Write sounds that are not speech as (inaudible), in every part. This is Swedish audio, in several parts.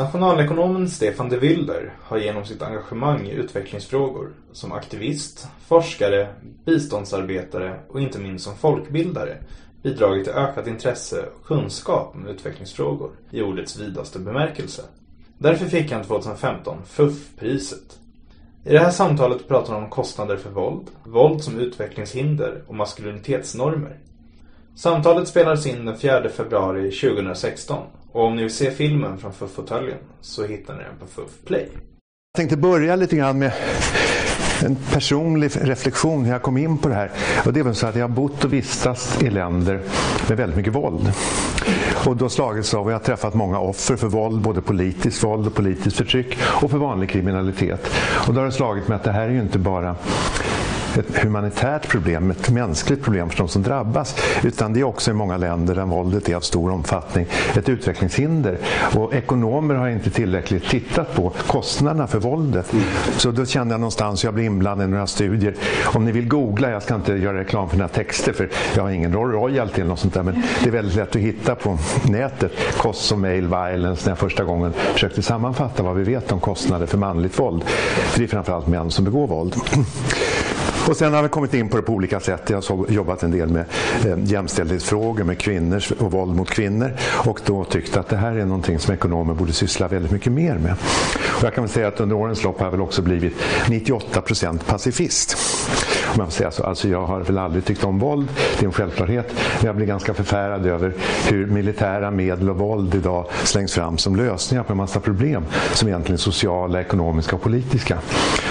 Nationalekonomen Stefan de Wilder har genom sitt engagemang i utvecklingsfrågor som aktivist, forskare, biståndsarbetare och inte minst som folkbildare bidragit till ökat intresse och kunskap om utvecklingsfrågor i ordets vidaste bemärkelse. Därför fick han 2015 FUF-priset. I det här samtalet pratar han om kostnader för våld, våld som utvecklingshinder och maskulinitetsnormer. Samtalet spelades in den 4 februari 2016 och om ni vill se filmen från FUF-fåtöljen så hittar ni den på FUF Play. Jag tänkte börja lite grann med en personlig reflektion hur jag kom in på det här. Och det är väl så att jag har bott och vistats i länder med väldigt mycket våld. Och då slagits av, och jag har träffat många offer för våld, både politiskt våld och politiskt förtryck och för vanlig kriminalitet. Och då har det slagit mig att det här är ju inte bara ett humanitärt problem, ett mänskligt problem för de som drabbas. Utan det är också i många länder där våldet är av stor omfattning ett utvecklingshinder. Och ekonomer har inte tillräckligt tittat på kostnaderna för våldet. Så då kände jag någonstans, jag blev inblandad i några studier. Om ni vill googla, jag ska inte göra reklam för några texter för jag har ingen royalty eller något sånt där. Men det är väldigt lätt att hitta på nätet. Costs of male violence, när jag första gången försökte sammanfatta vad vi vet om kostnader för manligt våld. För det är framförallt män som begår våld. Och sen har vi kommit in på det på olika sätt. Jag har jobbat en del med eh, jämställdhetsfrågor, med kvinnor och våld mot kvinnor. Och då tyckte att det här är någonting som ekonomer borde syssla väldigt mycket mer med. Och jag kan väl säga att under årens lopp har jag väl också blivit 98% pacifist. Om jag, säga så. Alltså jag har väl aldrig tyckt om våld, det är en självklarhet. Men jag blir ganska förfärad över hur militära medel och våld idag slängs fram som lösningar på en massa problem som egentligen är sociala, ekonomiska och politiska.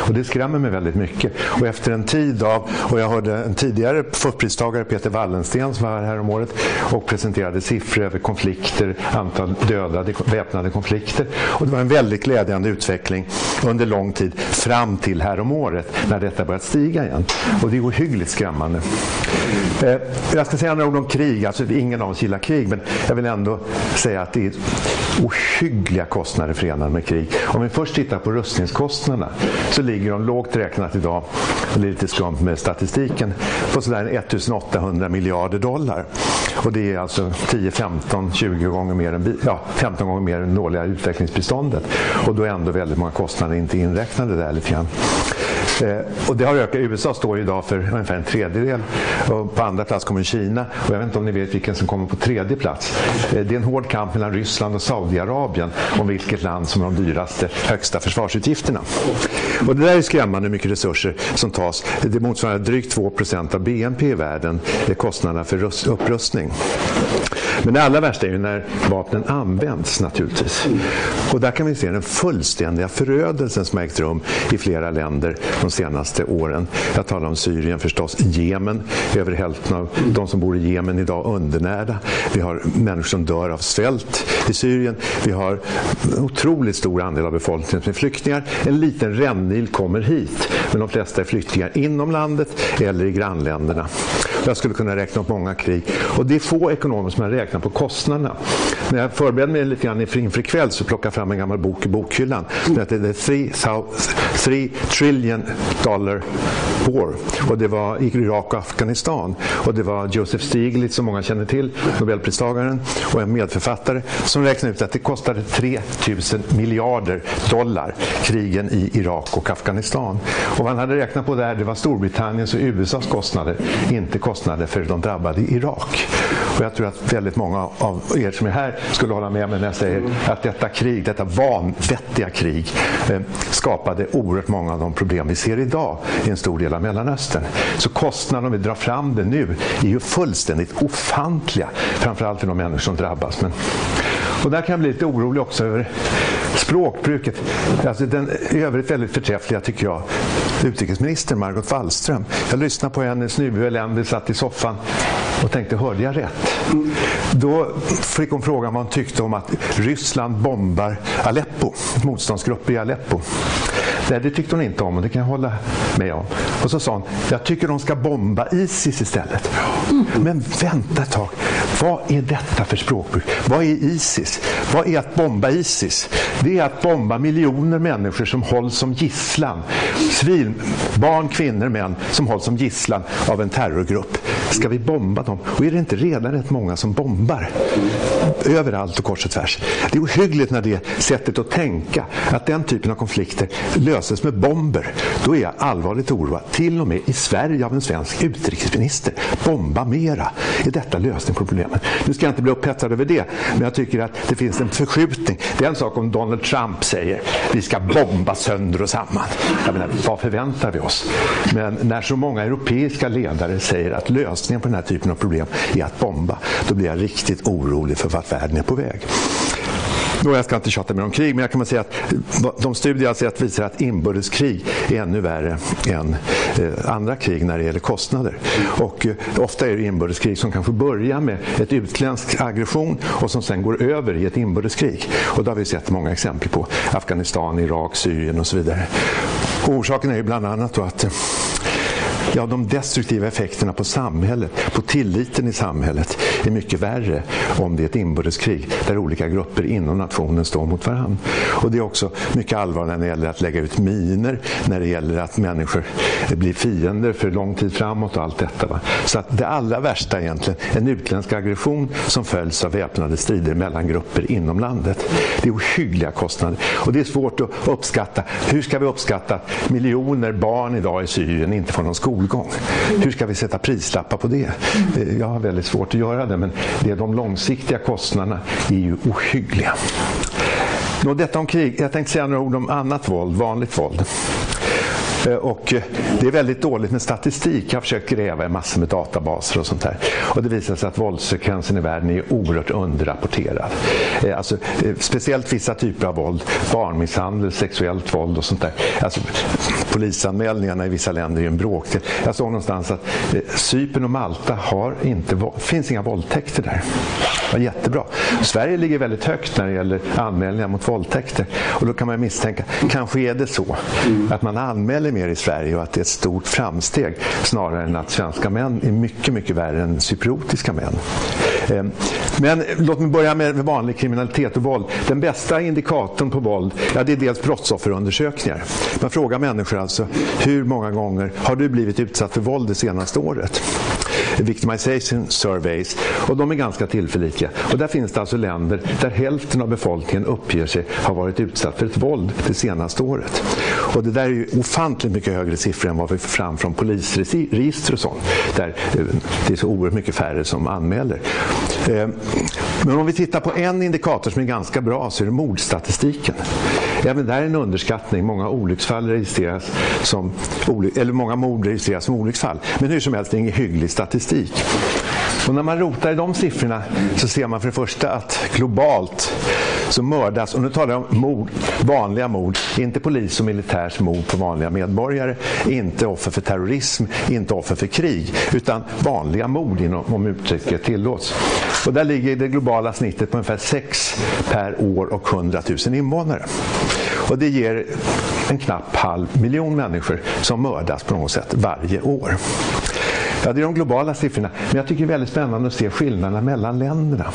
Och det skrämmer mig väldigt mycket. Och efter en tid av, och jag hörde en tidigare FUF-pristagare, Peter Wallensten, som var här om året och presenterade siffror över konflikter, antal dödade, väpnade konflikter. Och det var en väldigt glädjande utveckling under lång tid fram till här om året när detta börjat stiga igen. Och det är ohyggligt skrämmande. Eh, jag ska säga några ord om krig. Alltså, ingen av oss gillar krig, men jag vill ändå säga att det är ohyggliga kostnader förenade med krig. Om vi först tittar på rustningskostnaderna så ligger de lågt räknat idag, det är lite skumt med statistiken, på sådär 1800 miljarder dollar. Och det är alltså 10, 15, 20 gånger mer än, ja, 15 gånger mer än det årliga utvecklingsbiståndet. Och då är ändå väldigt många kostnader inte inräknade där lite grann. Eh, och det har ökat. USA står idag för ungefär en tredjedel. Och på andra plats kommer Kina. Och jag vet inte om ni vet vilken som kommer på tredje plats. Eh, det är en hård kamp mellan Ryssland och Saudiarabien om vilket land som har de dyraste, högsta försvarsutgifterna. Och det där är skrämmande hur mycket resurser som tas. Det motsvarar drygt 2% av BNP i världen, det är kostnaderna för upprustning. Men det allra värsta är ju när vapnen används naturligtvis. Och där kan vi se den fullständiga förödelsen som har ägt rum i flera länder de senaste åren. Jag talar om Syrien förstås, Jemen. Över hälften av de som bor i Jemen idag undernärda. Vi har människor som dör av svält i Syrien. Vi har en otroligt stor andel av befolkningen som är flyktingar. En liten rännil kommer hit. Men de flesta är flyktingar inom landet eller i grannländerna. Jag skulle kunna räkna upp många krig. Och det är få ekonomer som har räknat på kostnaderna. När jag förberedde mig lite grann inför ikväll så plockade jag fram en gammal bok i bokhyllan Den heter The 3 trillion dollar war. Och det var i Irak och Afghanistan. Och det var Joseph Stiglitz, som många känner till, Nobelpristagaren och en medförfattare, som räknade ut att det kostade 3000 miljarder dollar, krigen i Irak och Afghanistan. Och vad han hade räknat på där, det var Storbritanniens och USAs kostnader, inte kostnader för de drabbade i Irak. Och jag tror att väldigt många av er som är här skulle hålla med mig när jag säger att detta krig, detta vanvettiga krig, eh, skapade oerhört många av de problem vi ser idag i en stor del av Mellanöstern. Så kostnaderna, om vi drar fram det nu, är ju fullständigt ofantliga. Framförallt för de människor som drabbas. Men, och där kan jag bli lite orolig också över språkbruket. Alltså den i övrigt väldigt förträffliga, tycker jag, utrikesminister Margot Wallström. Jag lyssnade på henne, snuve eländig, satt i soffan och tänkte, hörde jag rätt? Då fick hon frågan vad hon tyckte om att Ryssland bombar Aleppo, motståndsgrupper i Aleppo. Nej, det tyckte hon inte om och det kan jag hålla med om. Och så sa hon, jag tycker de ska bomba Isis istället. Men vänta ett tag, vad är detta för språkbruk? Vad är Isis? Vad är att bomba Isis? Det är att bomba miljoner människor som hålls som gisslan. Svin, barn, kvinnor, män som hålls som gisslan av en terrorgrupp. Ska vi bomba dem? Och är det inte redan rätt många som bombar? Överallt och kors och tvärs. Det är ohyggligt när det sättet att tänka, att den typen av konflikter löses med bomber. Då är jag allvarligt oroad. Till och med i Sverige av en svensk utrikesminister. Bomba mera. Är detta lösning på problemet? Nu ska jag inte bli upphetsad över det, men jag tycker att det finns en förskjutning. Det är en sak om Donald Trump säger vi ska bomba sönder och samman. Jag menar, vad förväntar vi oss? Men när så många europeiska ledare säger att lösningen på den här typen av problem är att bomba, då blir jag riktigt orolig för vart världen är på väg. Jag ska inte tjata mer om krig, men jag kan säga att eh, de studier jag sett visar att inbördeskrig är ännu värre än eh, andra krig när det gäller kostnader. Och eh, ofta är det inbördeskrig som kanske börjar med ett utländsk aggression och som sen går över i ett inbördeskrig. Och det har vi sett många exempel på. Afghanistan, Irak, Syrien och så vidare. Och orsaken är ju bland annat att ja, de destruktiva effekterna på samhället, på tilliten i samhället det är mycket värre om det är ett inbördeskrig där olika grupper inom nationen står mot varandra. Och det är också mycket allvarligt när det gäller att lägga ut miner, när det gäller att människor blir fiender för lång tid framåt och allt detta. Va? Så att det allra värsta egentligen, en utländsk aggression som följs av väpnade strider mellan grupper inom landet. Det är ohyggliga kostnader och det är svårt att uppskatta. Hur ska vi uppskatta att miljoner barn idag i Syrien inte får någon skolgång? Hur ska vi sätta prislappar på det? Jag har väldigt svårt att göra det men det är de långsiktiga kostnaderna är ju ohyggliga. Nå, detta om krig. Jag tänkte säga några ord om annat våld, vanligt våld. Eh, och eh, det är väldigt dåligt med statistik. Jag har försökt gräva i massor med databaser och sånt där. Och det visar sig att våldsfrekvensen i världen är oerhört underrapporterad. Eh, alltså, speciellt vissa typer av våld, barnmisshandel, sexuellt våld och sånt där. Alltså, polisanmälningarna i vissa länder är en bråkdel. Jag såg någonstans att eh, Cypern och Malta har inte, finns inga våldtäkter där. Det var jättebra. Sverige ligger väldigt högt när det gäller anmälningar mot våldtäkter. Och då kan man misstänka, kanske är det så att man anmäler mer i Sverige och att det är ett stort framsteg snarare än att svenska män är mycket, mycket värre än cypriotiska män. Eh, men låt mig börja med vanlig kriminalitet och våld. Den bästa indikatorn på våld, ja, det är dels brottsofferundersökningar. Man frågar människor alltså, hur många gånger har du blivit utsatt för våld det senaste året? victimization surveys och de är ganska tillförlitliga. Och där finns det alltså länder där hälften av befolkningen uppger sig ha varit utsatt för ett våld det senaste året. Och det där är ju ofantligt mycket högre siffror än vad vi får fram från polisregister och sånt. Där eh, det är så oerhört mycket färre som anmäler. Eh, men om vi tittar på en indikator som är ganska bra så är det mordstatistiken. Även där är en underskattning. Många olycksfall registreras som, eller många mord registreras som olycksfall. Men hur som helst, det är ingen hygglig statistik. Och när man rotar i de siffrorna så ser man för det första att globalt så mördas, och nu talar jag om mord, vanliga mord, inte polis och militärs mord på vanliga medborgare, inte offer för terrorism, inte offer för krig, utan vanliga mord om uttrycket tillåts. Och där ligger det globala snittet på ungefär 6 per år och 100 000 invånare. Och det ger en knapp halv miljon människor som mördas på något sätt varje år. Ja, det är de globala siffrorna. Men jag tycker det är väldigt spännande att se skillnaderna mellan länderna.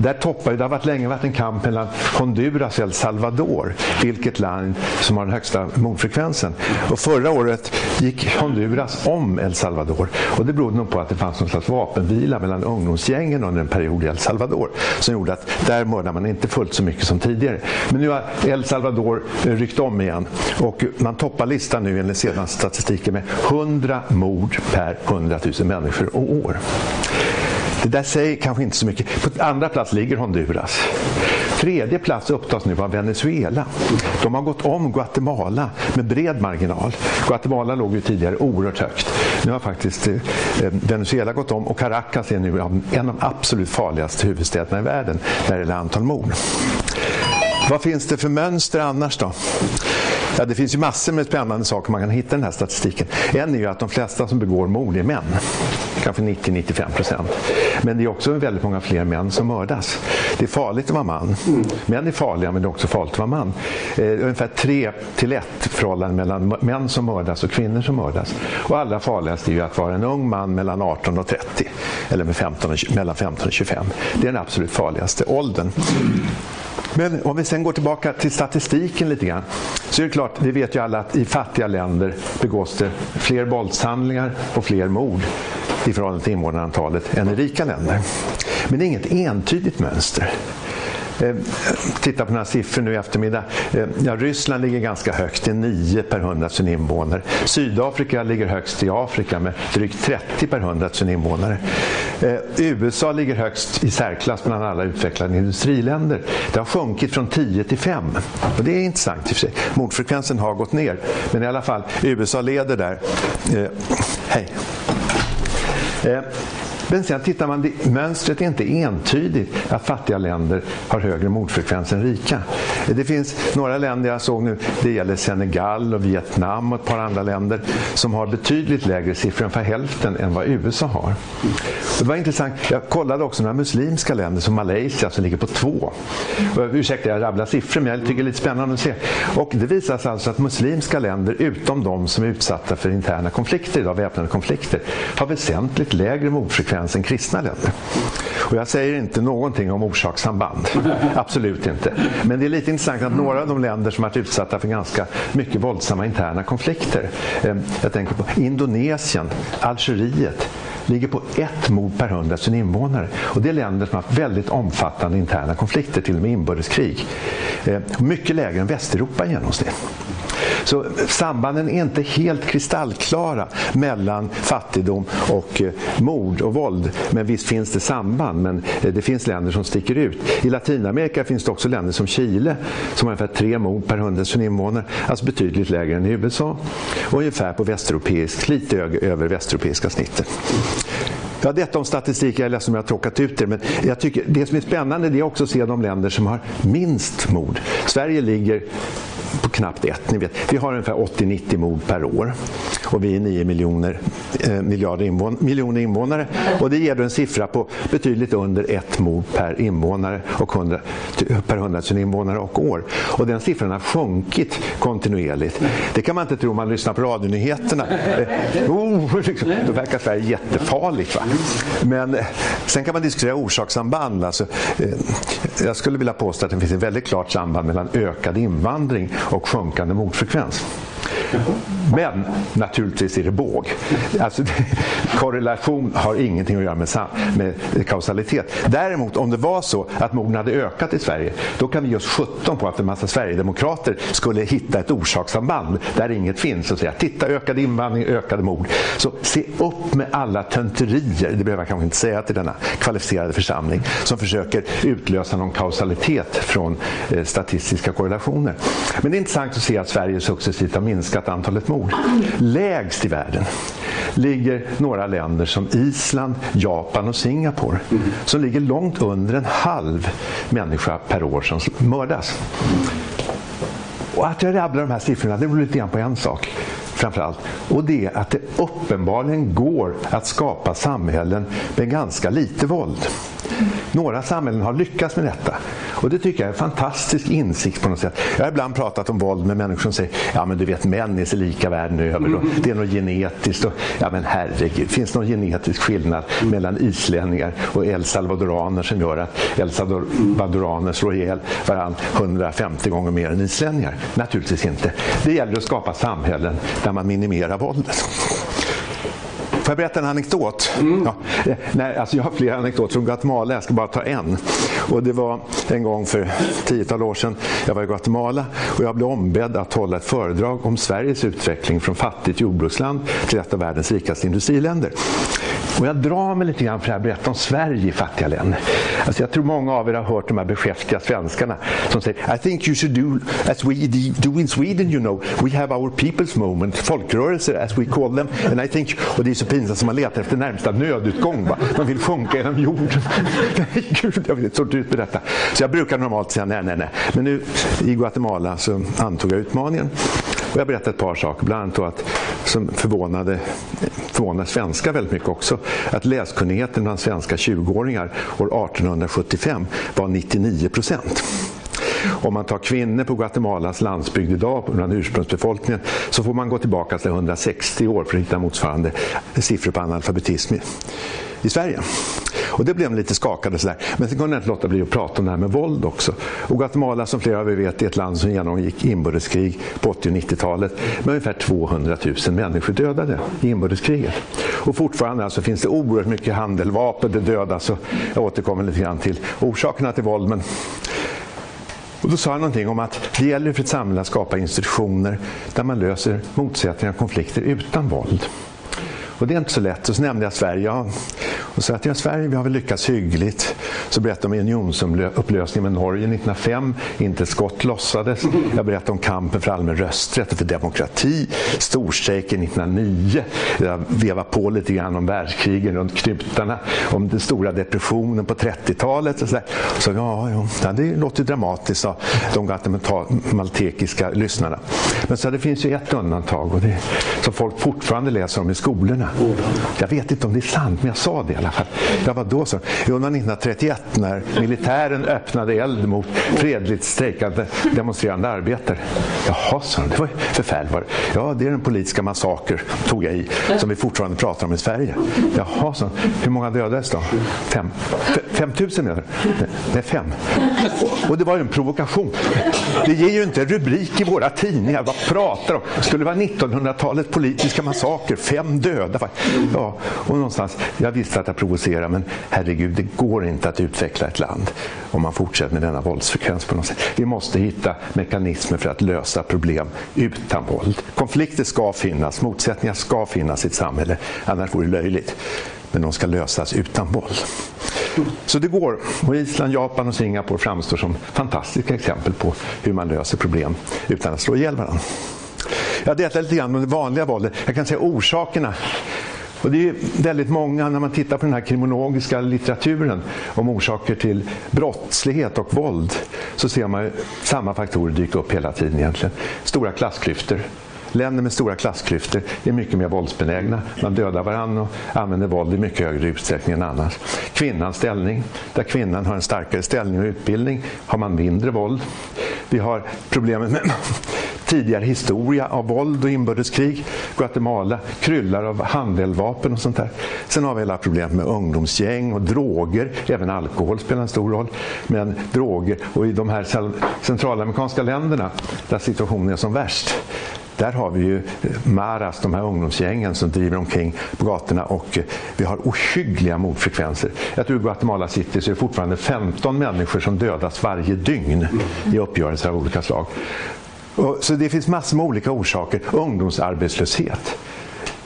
Där toppar det har varit länge varit en kamp mellan Honduras och El Salvador. Vilket land som har den högsta mordfrekvensen. Och förra året gick Honduras om El Salvador. Och det berodde nog på att det fanns någon slags vapenvila mellan ungdomsgängen under en period i El Salvador. Som gjorde att där mördar man inte fullt så mycket som tidigare. Men nu har El Salvador eh, ryckt om igen. Och man toppar listan nu enligt senaste statistiken med 100 mord per 100 000 människor och år. Det där säger kanske inte så mycket. På andra plats ligger Honduras. Tredje plats upptas nu av Venezuela. De har gått om Guatemala med bred marginal. Guatemala låg ju tidigare oerhört högt. Nu har faktiskt eh, eh, Venezuela gått om och Caracas är nu en av de absolut farligaste huvudstäderna i världen när det gäller antal mord. Vad finns det för mönster annars då? Ja, det finns ju massor med spännande saker man kan hitta i den här statistiken. En är ju att de flesta som begår mord är män. Kanske 90-95 procent. Men det är också väldigt många fler män som mördas. Det är farligt att vara man. Mm. Män är farliga men det är också farligt att vara man. Eh, ungefär 3 till 1 förhållande mellan män som mördas och kvinnor som mördas. Och allra farligast är ju att vara en ung man mellan 18 och 30. Eller med 15 och, mellan 15 och 25. Det är den absolut farligaste åldern. Men om vi sen går tillbaka till statistiken lite grann. Så är det klart, vi vet ju alla att i fattiga länder begås det fler våldshandlingar och fler mord i förhållande till invånarantalet än i rika länder. Men det är inget entydigt mönster. Eh, titta på några siffror nu i eftermiddag. Eh, ja, Ryssland ligger ganska högt, det är 9 per 100 000 invånare. Sydafrika ligger högst i Afrika med drygt 30 per 100 000 invånare. Eh, USA ligger högst i särklass bland alla utvecklade industriländer. Det har sjunkit från 10 till 5. Och det är intressant i och för sig. Mordfrekvensen har gått ner. Men i alla fall, USA leder där. Eh, hej. Eh, men sen tittar man, mönstret är inte entydigt att fattiga länder har högre mordfrekvens än rika. Det finns några länder jag såg nu, det gäller Senegal och Vietnam och ett par andra länder som har betydligt lägre siffror än hälften än vad USA har. Det var intressant, jag kollade också några muslimska länder som Malaysia som ligger på två. Och, ursäkta jag rabblar siffror men jag tycker det är lite spännande att se. Och det visar sig alltså att muslimska länder, utom de som är utsatta för interna konflikter idag, väpnade konflikter, har väsentligt lägre mordfrekvens frekvens än kristna länder. Och jag säger inte någonting om orsakssamband. (laughs) Absolut inte. Men det är lite intressant att några av de länder som varit utsatta för ganska mycket våldsamma interna konflikter. Eh, jag tänker på Indonesien, Algeriet, ligger på ett mord per hundra sin invånare. Och det är länder som har haft väldigt omfattande interna konflikter, till och med inbördeskrig. Eh, mycket lägre än Västeuropa i genomsnitt. Så sambanden är inte helt kristallklara mellan fattigdom och eh, mord och våld. Men visst finns det samband, men eh, det finns länder som sticker ut. I Latinamerika finns det också länder som Chile som har ungefär tre mord per hundratusen invånare, alltså betydligt lägre än i USA. Och ungefär på västeuropeiskt, lite över västeuropeiska snittet. Ja, detta om statistik, jag är ledsen om jag har tråkat ut det, men jag tycker det som är spännande är också att se de länder som har minst mord. Sverige ligger på knappt ett. Ni vet, vi har ungefär 80-90 mord per år och vi är 9 miljoner, eh, miljarder invån miljoner invånare. Och det ger då en siffra på betydligt under ett mord per invånare och 100, per 100 000 invånare och år. Och den siffran har sjunkit kontinuerligt. Det kan man inte tro om man lyssnar på radionyheterna. Eh, oh, (laughs) liksom, då verkar Sverige jättefarligt. Va? Men eh, sen kan man diskutera orsakssamband. Alltså, eh, jag skulle vilja påstå att det finns ett väldigt klart samband mellan ökad invandring och sjunkande mordfrekvens. Men naturligtvis är det båg. Alltså, korrelation har ingenting att göra med, med kausalitet. Däremot om det var så att morden hade ökat i Sverige, då kan vi ge oss 17 på att en massa Sverigedemokrater skulle hitta ett orsakssamband där inget finns och säga titta ökad invandring, ökade mord. Så se upp med alla tönterier, det behöver jag kanske inte säga till denna kvalificerade församling, som försöker utlösa någon kausalitet från eh, statistiska korrelationer. Men det är intressant att se att Sverige successivt har minskat antalet mord. Lägst i världen ligger några länder som Island, Japan och Singapore. Som ligger långt under en halv människa per år som mördas. Och att jag rabblar de här siffrorna det beror lite grann på en sak framförallt. Och det är att det uppenbarligen går att skapa samhällen med ganska lite våld. Några samhällen har lyckats med detta. Och det tycker jag är en fantastisk insikt på något sätt. Jag har ibland pratat om våld med människor som säger ja men du vet män är sig lika världen över. Mm. Det är något genetiskt. Och, ja men herregud, finns det någon genetisk skillnad mellan islänningar och El Salvadoraner som gör att El Salvadoraner slår ihjäl varandra 150 gånger mer än islänningar? Naturligtvis inte. Det gäller att skapa samhällen där man minimerar våldet. Får jag berätta en anekdot? Mm. Ja, nej, alltså jag har flera anekdoter från Guatemala, jag ska bara ta en. Och det var en gång för tiotal år sedan, jag var i Guatemala och jag blev ombedd att hålla ett föredrag om Sveriges utveckling från fattigt jordbruksland till ett av världens rikaste industriländer. Och jag drar mig lite grann för att berätta om Sverige i fattiga länder. Alltså jag tror många av er har hört de här beskäftiga svenskarna som säger I think you should do as we do in Sweden you know. We have our people's moment, folkrörelser as we call them. And I think, och det är så pinsamt som man letar efter närmsta nödutgång. Va? Man vill sjunka genom jorden. (laughs) nej, gud, jag vill inte ut med detta. Så jag brukar normalt säga nej, nej, nej. Men nu i Guatemala så antog jag utmaningen. Och jag berättade ett par saker, bland annat att, som förvånade, förvånade svenskar väldigt mycket också, att läskunnigheten bland svenska 20-åringar år 1875 var 99 procent. Om man tar kvinnor på Guatemalas landsbygd idag, bland ursprungsbefolkningen, så får man gå tillbaka till 160 år för att hitta motsvarande siffror på analfabetism i Sverige. Och det blev lite skakade sådär. Men sen kunde jag inte låta bli att prata om det här med våld också. Och Guatemala som flera av er vet är ett land som genomgick inbördeskrig på 80 och 90-talet med ungefär 200 000 människor dödade i inbördeskriget. Och fortfarande alltså finns det oerhört mycket handeldvapen, det dödas och jag återkommer lite grann till orsakerna till våld. Men och då sa han någonting om att det gäller för ett samhälle att skapa institutioner där man löser motsättningar och konflikter utan våld. Och det är inte så lätt. Och så nämnde jag Sverige. Ja. Och så att ja, Sverige vi har väl lyckats hyggligt. Så berättade jag om unionsupplösningen med Norge 1905. Inte ett skott lossades. Jag berättade om kampen för allmän rösträtt och för demokrati. Storstrejken 1909. Jag vevade på lite grann om världskrigen runt knutarna. Om den stora depressionen på 30-talet. Och så, så ja, ja, det låter dramatiskt, sa de guatemaltekiska lyssnarna. Men så det finns ju ett undantag och det som folk fortfarande läser om i skolorna. Jag vet inte om det är sant, men jag sa det alla fall. Ja, vadå så. Jo, 1931 när militären öppnade eld mot fredligt strejkande demonstrerande arbetare. Jaha, sa de, det var förfärligt. Ja, det är den politiska massaker, tog jag i, som vi fortfarande pratar om i Sverige. Jaha, sa hur många dödades då? Fem. Fem tusen eller? Nej, fem. Och det var ju en provokation. Det ger ju inte rubrik i våra tidningar. Vad pratar de Skulle det vara 1900-talets politiska massaker? Fem döda. Ja, och någonstans, jag visste att jag provocera men herregud, det går inte att utveckla ett land om man fortsätter med denna våldsfrekvens på något sätt. Vi måste hitta mekanismer för att lösa problem utan våld. Konflikter ska finnas, motsättningar ska finnas i ett samhälle, annars vore det löjligt. Men de ska lösas utan våld. Så det går. Och Island, Japan och Singapore framstår som fantastiska exempel på hur man löser problem utan att slå ihjäl varandra. Jag delar lite grann om det vanliga våldet. Jag kan säga orsakerna och det är väldigt många, när man tittar på den här kriminologiska litteraturen om orsaker till brottslighet och våld, så ser man samma faktorer dyka upp hela tiden egentligen. Stora klassklyftor. Länder med stora klassklyftor är mycket mer våldsbenägna. Man dödar varandra och använder våld i mycket högre utsträckning än annars. Kvinnans ställning. Där kvinnan har en starkare ställning och utbildning har man mindre våld. Vi har problemet med tidigare historia av våld och inbördeskrig. Guatemala kryllar av handeldvapen och sånt där. Sen har vi hela problemet med ungdomsgäng och droger. Även alkohol spelar en stor roll. Men droger, och i de här centralamerikanska länderna där situationen är som värst där har vi ju eh, Maras, de här ungdomsgängen som driver omkring på gatorna och eh, vi har ohyggliga mordfrekvenser. Jag tror i Guatemala City så är det fortfarande 15 människor som dödas varje dygn i uppgörelser av olika slag. Så det finns massor med olika orsaker. Ungdomsarbetslöshet.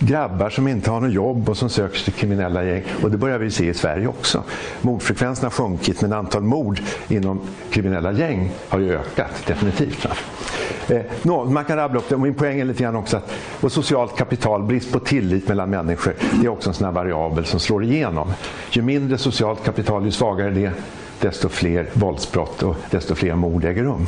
Grabbar som inte har något jobb och som söker sig till kriminella gäng. Och det börjar vi se i Sverige också. Mordfrekvensen har sjunkit men antal mord inom kriminella gäng har ju ökat definitivt. Eh, no, man kan rabbla upp det. Min poäng är lite grann också att och socialt kapital, brist på tillit mellan människor, det är också en sån här variabel som slår igenom. Ju mindre socialt kapital, ju svagare det, desto fler våldsbrott och desto fler mord äger rum.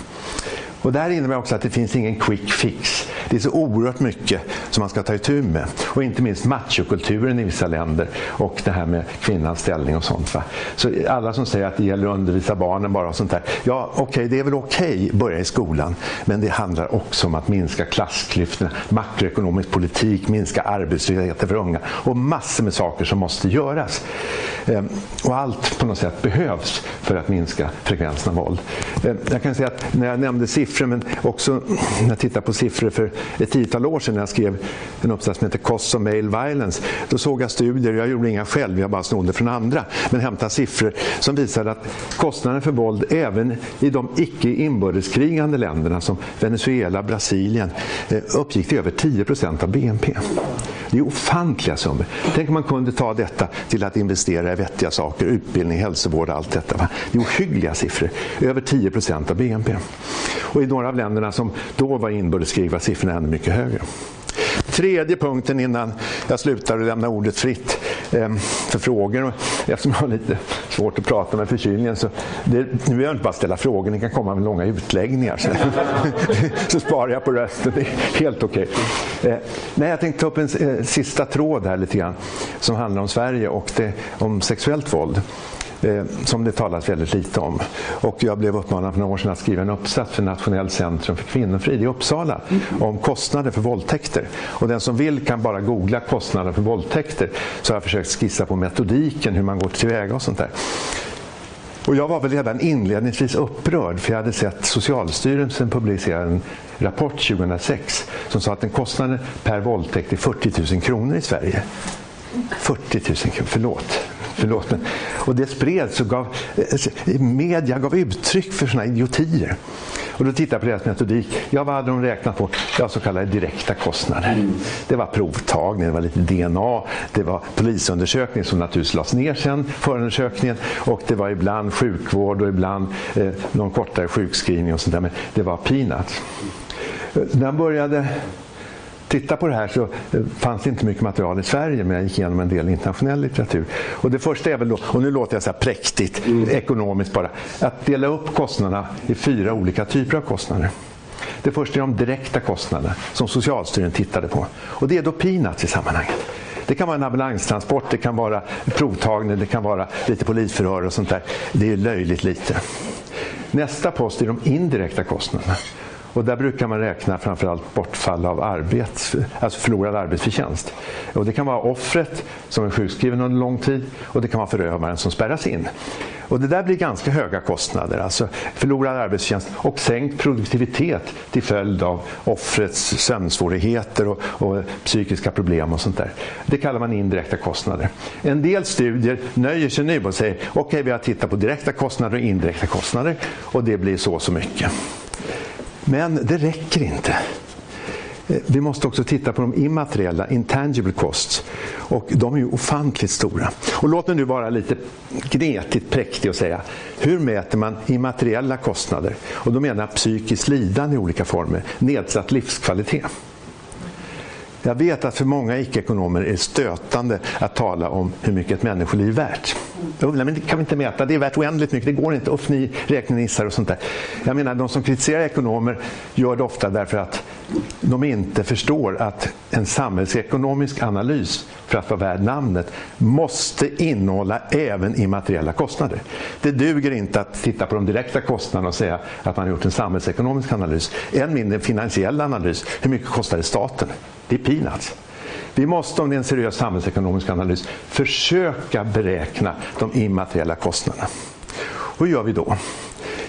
Och det här innebär också att det finns ingen quick fix. Det är så oerhört mycket som man ska ta itu med. Och inte minst machokulturen i vissa länder och det här med kvinnans ställning och sånt. Va? Så alla som säger att det gäller att undervisa barnen bara och sånt där. Ja, okej, okay, det är väl okej okay, att börja i skolan. Men det handlar också om att minska klassklyftorna, makroekonomisk politik, minska arbetslösheten för unga och massor med saker som måste göras. Ehm, och allt på något sätt behövs för att minska frekvensen av våld. Ehm, jag kan säga att när jag nämnde siffror, men också när jag tittar på siffror för ett tiotal år sedan när jag skrev en uppsats som heter “Costs of Male Violence. Då såg jag studier, jag gjorde inga själv, jag bara snodde från andra, men hämtade siffror som visade att kostnaden för våld även i de icke inbördeskrigande länderna som Venezuela, Brasilien eh, uppgick till över 10 procent av BNP. Det är ofantliga summor. Tänk om man kunde ta detta till att investera i vettiga saker, utbildning, hälsovård och allt detta. Va? Det är ohyggliga siffror. Över 10 procent av BNP. Och i några av länderna som då var inbördeskrig var siffrorna ännu mycket högre. Tredje punkten innan jag slutar och lämnar ordet fritt eh, för frågor. Eftersom jag har lite svårt att prata med förkylningen så det, nu behöver jag inte bara ställa frågor, ni kan komma med långa utläggningar. Så, (laughs) så sparar jag på rösten, det är helt okej. Okay. Eh, jag tänkte ta upp en eh, sista tråd här lite grann som handlar om Sverige och det, om sexuellt våld eh, som det talas väldigt lite om. Och jag blev uppmanad för några år sedan att skriva en uppsats för Nationellt centrum för kvinnofrid i Uppsala mm. om kostnader för våldtäkter. Och den som vill kan bara googla kostnader för våldtäkter så har jag försökt skissa på metodiken, hur man går tillväga och sånt där. Och jag var väl redan inledningsvis upprörd för jag hade sett Socialstyrelsen publicera en rapport 2006 som sa att en kostnaden per våldtäkt är 40 000 kronor i Sverige. 40 000 kronor, förlåt förlåt men, och det spreds och gav, eh, media gav uttryck för sådana idiotier. Och då tittar jag på deras metodik. Ja, vad hade de räknat på? Ja, så kallade direkta kostnader. Mm. Det var provtagning, det var lite DNA, det var polisundersökning som naturligtvis lades ner sen, förundersökningen. Och det var ibland sjukvård och ibland eh, någon kortare sjukskrivning och sånt där. Men det var peanuts. När jag började titta på det här så eh, fanns det inte mycket material i Sverige men jag gick igenom en del internationell litteratur. Och det första är väl då, och nu låter jag så här präktigt mm. ekonomiskt bara, att dela upp kostnaderna i fyra olika typer av kostnader. Det första är de direkta kostnaderna som Socialstyrelsen tittade på. Och det är då peanuts i sammanhanget. Det kan vara en ambulanstransport, det kan vara provtagning, det kan vara lite polisförhör och sånt där. Det är löjligt lite. Nästa post är de indirekta kostnaderna. Och där brukar man räkna framförallt bortfall av arbets, alltså förlorad arbetsförtjänst. Och det kan vara offret som är sjukskriven under lång tid och det kan vara förövaren som spärras in. Och det där blir ganska höga kostnader, alltså förlorad arbetsförtjänst och sänkt produktivitet till följd av offrets sömnsvårigheter och, och, psykiska problem och sånt där. Det kallar man indirekta kostnader. En del studier nöjer sig nu och säger okej okay, vi har tittat på direkta kostnader och indirekta kostnader och det blir så och så mycket. Men det räcker inte. Eh, vi måste också titta på de immateriella, intangible costs. Och de är ju ofantligt stora. Och låt mig nu vara lite gnetigt präktig och säga, hur mäter man immateriella kostnader? Och då menar jag psykiskt lidande i olika former, nedsatt livskvalitet. Jag vet att för många icke-ekonomer är det stötande att tala om hur mycket ett människoliv är värt. Men det kan vi inte mäta, det är värt oändligt mycket, det går inte. Uff, ni räknenissar och sånt där. Jag menar, de som kritiserar ekonomer gör det ofta därför att de inte förstår att en samhällsekonomisk analys, för att vara värd namnet, måste innehålla även immateriella kostnader. Det duger inte att titta på de direkta kostnaderna och säga att man har gjort en samhällsekonomisk analys. Än mindre en finansiell analys. Hur mycket kostar det staten? Det är peanuts. Vi måste, om det är en seriös samhällsekonomisk analys, försöka beräkna de immateriella kostnaderna. Hur gör vi då?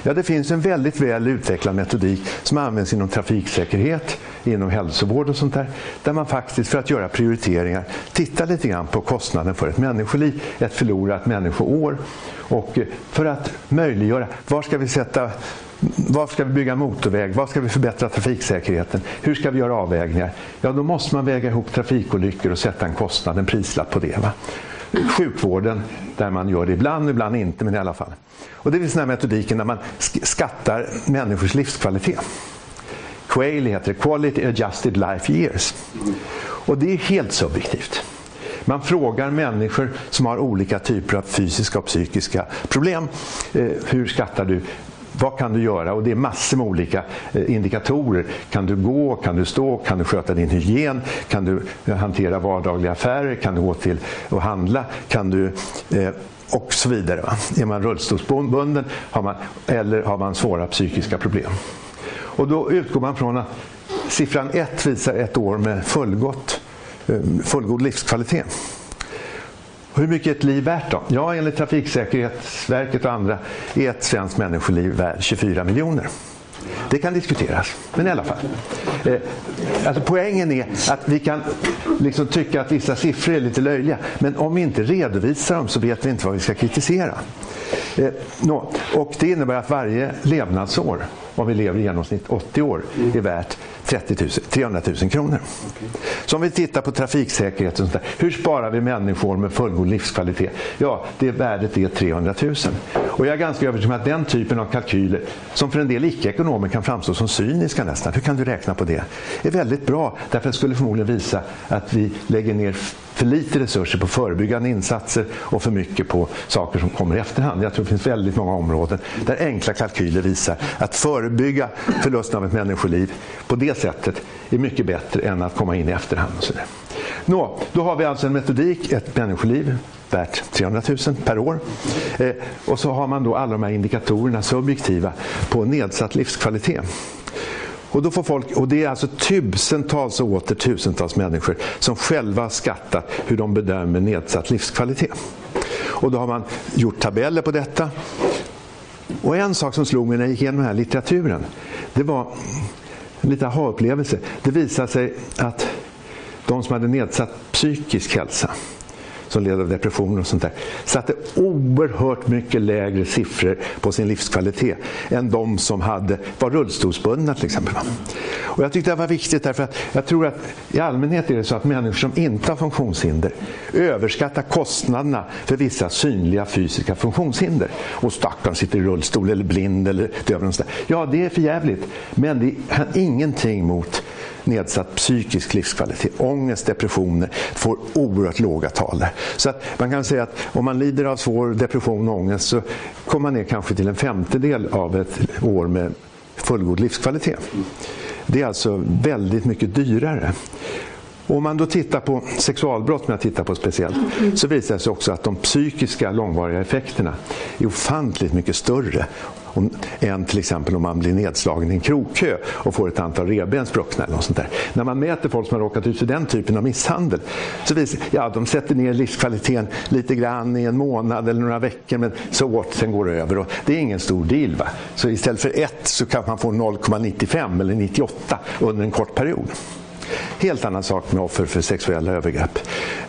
Ja, det finns en väldigt väl utvecklad metodik som används inom trafiksäkerhet, inom hälsovård och sånt där. Där man faktiskt för att göra prioriteringar tittar lite grann på kostnaden för ett människoliv, ett förlorat människoår. Och eh, för att möjliggöra, var ska vi sätta var ska vi bygga motorväg? Var ska vi förbättra trafiksäkerheten? Hur ska vi göra avvägningar? Ja, då måste man väga ihop trafikolyckor och sätta en kostnad, en prislapp på det. Va? Sjukvården, där man gör det ibland, ibland inte, men i alla fall. Och det finns den här metodiken där man skattar människors livskvalitet. Quayle heter det, Quality Adjusted Life Years. Och det är helt subjektivt. Man frågar människor som har olika typer av fysiska och psykiska problem. Eh, hur skattar du vad kan du göra? Och det är massor med olika eh, indikatorer. Kan du gå? Kan du stå? Kan du sköta din hygien? Kan du eh, hantera vardagliga affärer? Kan du gå till och handla? Kan du eh, och så vidare. Va? Är man rullstolsbunden har man, eller har man svåra psykiska problem. Och då utgår man från att siffran 1 visar ett år med fullgott, eh, fullgod livskvalitet. Hur mycket är ett liv värt då? Ja, enligt Trafiksäkerhetsverket och andra är ett svenskt människoliv värt 24 miljoner. Det kan diskuteras, men i alla fall. Eh, alltså poängen är att vi kan liksom tycka att vissa siffror är lite löjliga, men om vi inte redovisar dem så vet vi inte vad vi ska kritisera. Eh, no, och Det innebär att varje levnadsår, om vi lever i genomsnitt 80 år, är värt 30 000, 300 000 kronor. Så om vi tittar på trafiksäkerhet, och sånt där, hur sparar vi människor med fullgod livskvalitet? Ja, det värdet är 300 000. Och jag är ganska övertygad om att den typen av kalkyler, som för en del icke-ekonomer kan framstå som cyniska nästan, hur kan du räkna på det? är väldigt bra, därför att det skulle förmodligen visa att vi lägger ner för lite resurser på förebyggande insatser och för mycket på saker som kommer i efterhand. Jag tror det finns väldigt många områden där enkla kalkyler visar att förebygga förlusten av ett människoliv på det sättet är mycket bättre än att komma in i efterhand. Och så där. Nå, då har vi alltså en metodik, ett människoliv värt 300 000 per år. Eh, och så har man då alla de här indikatorerna, subjektiva, på nedsatt livskvalitet. Och, då får folk, och det är alltså tusentals och åter tusentals människor som själva har skattat hur de bedömer nedsatt livskvalitet. Och då har man gjort tabeller på detta. Och en sak som slog mig när jag gick igenom den här litteraturen, det var en liten aha-upplevelse. Det visade sig att de som hade nedsatt psykisk hälsa som led av depressioner och sånt där, satte oerhört mycket lägre siffror på sin livskvalitet än de som hade, var rullstolsbundna till exempel. Och jag tyckte det var viktigt därför att jag tror att i allmänhet är det så att människor som inte har funktionshinder överskattar kostnaderna för vissa synliga fysiska funktionshinder. Och stackarn sitter i rullstol eller blind eller döv. Ja, det är för jävligt. Men det har ingenting mot nedsatt psykisk livskvalitet. Ångest, depressioner får oerhört låga tal. Så att man kan säga att om man lider av svår depression och ångest så kommer man ner kanske till en femtedel av ett år med fullgod livskvalitet. Det är alltså väldigt mycket dyrare. Om man då tittar på sexualbrott, som jag tittar på speciellt, så visar det sig också att de psykiska långvariga effekterna är ofantligt mycket större om, än till exempel om man blir nedslagen i en krokö och får ett antal revben spruckna. Eller något sånt där. När man mäter folk som har råkat ut för den typen av misshandel så visar ja, de sätter ner livskvaliteten lite grann i en månad eller några veckor men så åt, sen går det över. Och det är ingen stor deal. Va? Så istället för 1 så kan man få 0,95 eller 98 under en kort period. Helt annan sak med offer för sexuella övergrepp.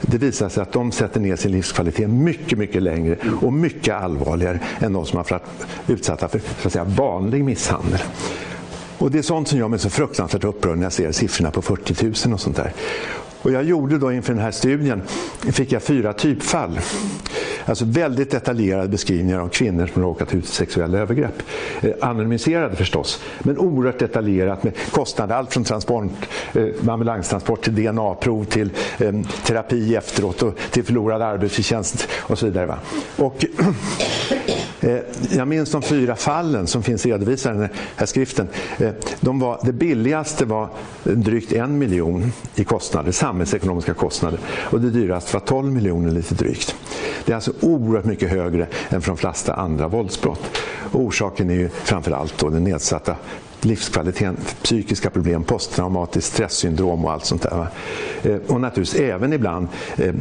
Det visar sig att de sätter ner sin livskvalitet mycket, mycket längre och mycket allvarligare än de som har varit utsatta för så att säga, vanlig misshandel. Och det är sånt som gör mig så fruktansvärt upprörd när jag ser siffrorna på 40 000 och sånt där. Och jag gjorde då inför den här studien, fick jag fyra typfall. Alltså väldigt detaljerade beskrivningar av kvinnor som råkat ut för sexuella övergrepp. Eh, anonymiserade förstås, men oerhört detaljerat med kostnader. Allt från transport, eh, ambulanstransport till DNA-prov till eh, terapi efteråt och till förlorad arbetsförtjänst och så vidare. Va? Och, (clears throat) eh, jag minns de fyra fallen som finns redovisade i den här skriften. Eh, de var, det billigaste var drygt en miljon i kostnader, samhällsekonomiska kostnader. Och det dyraste var 12 miljoner lite drygt. Det är alltså oerhört mycket högre än för de flesta andra våldsbrott. Och orsaken är ju framförallt då den nedsatta livskvaliteten, psykiska problem, posttraumatiskt stresssyndrom och allt sånt där. Eh, och naturligtvis även ibland eh,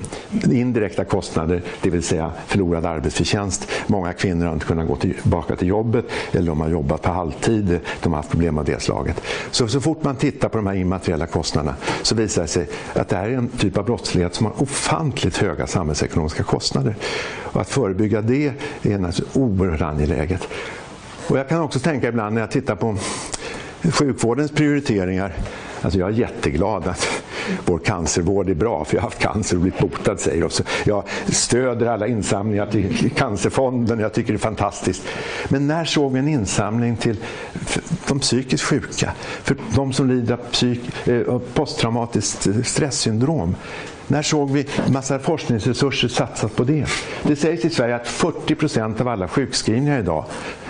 indirekta kostnader, det vill säga förlorad arbetsförtjänst. Många kvinnor har inte kunnat gå tillbaka till jobbet eller de har jobbat på halvtid, de har haft problem av det slaget. Så, så fort man tittar på de här immateriella kostnaderna så visar det sig att det här är en typ av brottslighet som har ofantligt höga samhällsekonomiska kostnader. Och att förebygga det är naturligtvis oerhört angeläget. Och jag kan också tänka ibland när jag tittar på sjukvårdens prioriteringar. Alltså jag är jätteglad att vår cancervård är bra, för jag har haft cancer och blivit botad, säger så Jag stöder alla insamlingar till Cancerfonden, jag tycker det är fantastiskt. Men när såg vi en insamling till de psykiskt sjuka? För de som lider av psyk, eh, posttraumatiskt stresssyndrom? När såg vi massa forskningsresurser satsas på det? Det sägs i Sverige att 40 procent av alla sjukskrivningar idag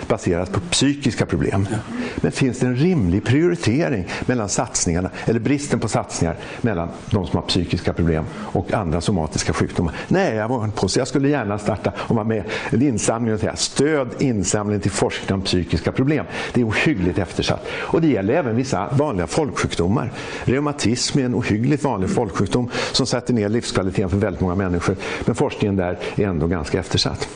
baseras på psykiska problem. Men finns det en rimlig prioritering mellan satsningarna, eller bristen på satsningar, mellan de som har psykiska problem och andra somatiska sjukdomar? Nej, jag var på så jag skulle gärna starta och vara med en insamling och säga stöd insamling till forskning om psykiska problem. Det är ohyggligt eftersatt. Och det gäller även vissa vanliga folksjukdomar. Reumatism är en ohyggligt vanlig folksjukdom som sätter ner livskvaliteten för väldigt många människor. Men forskningen där är ändå ganska eftersatt.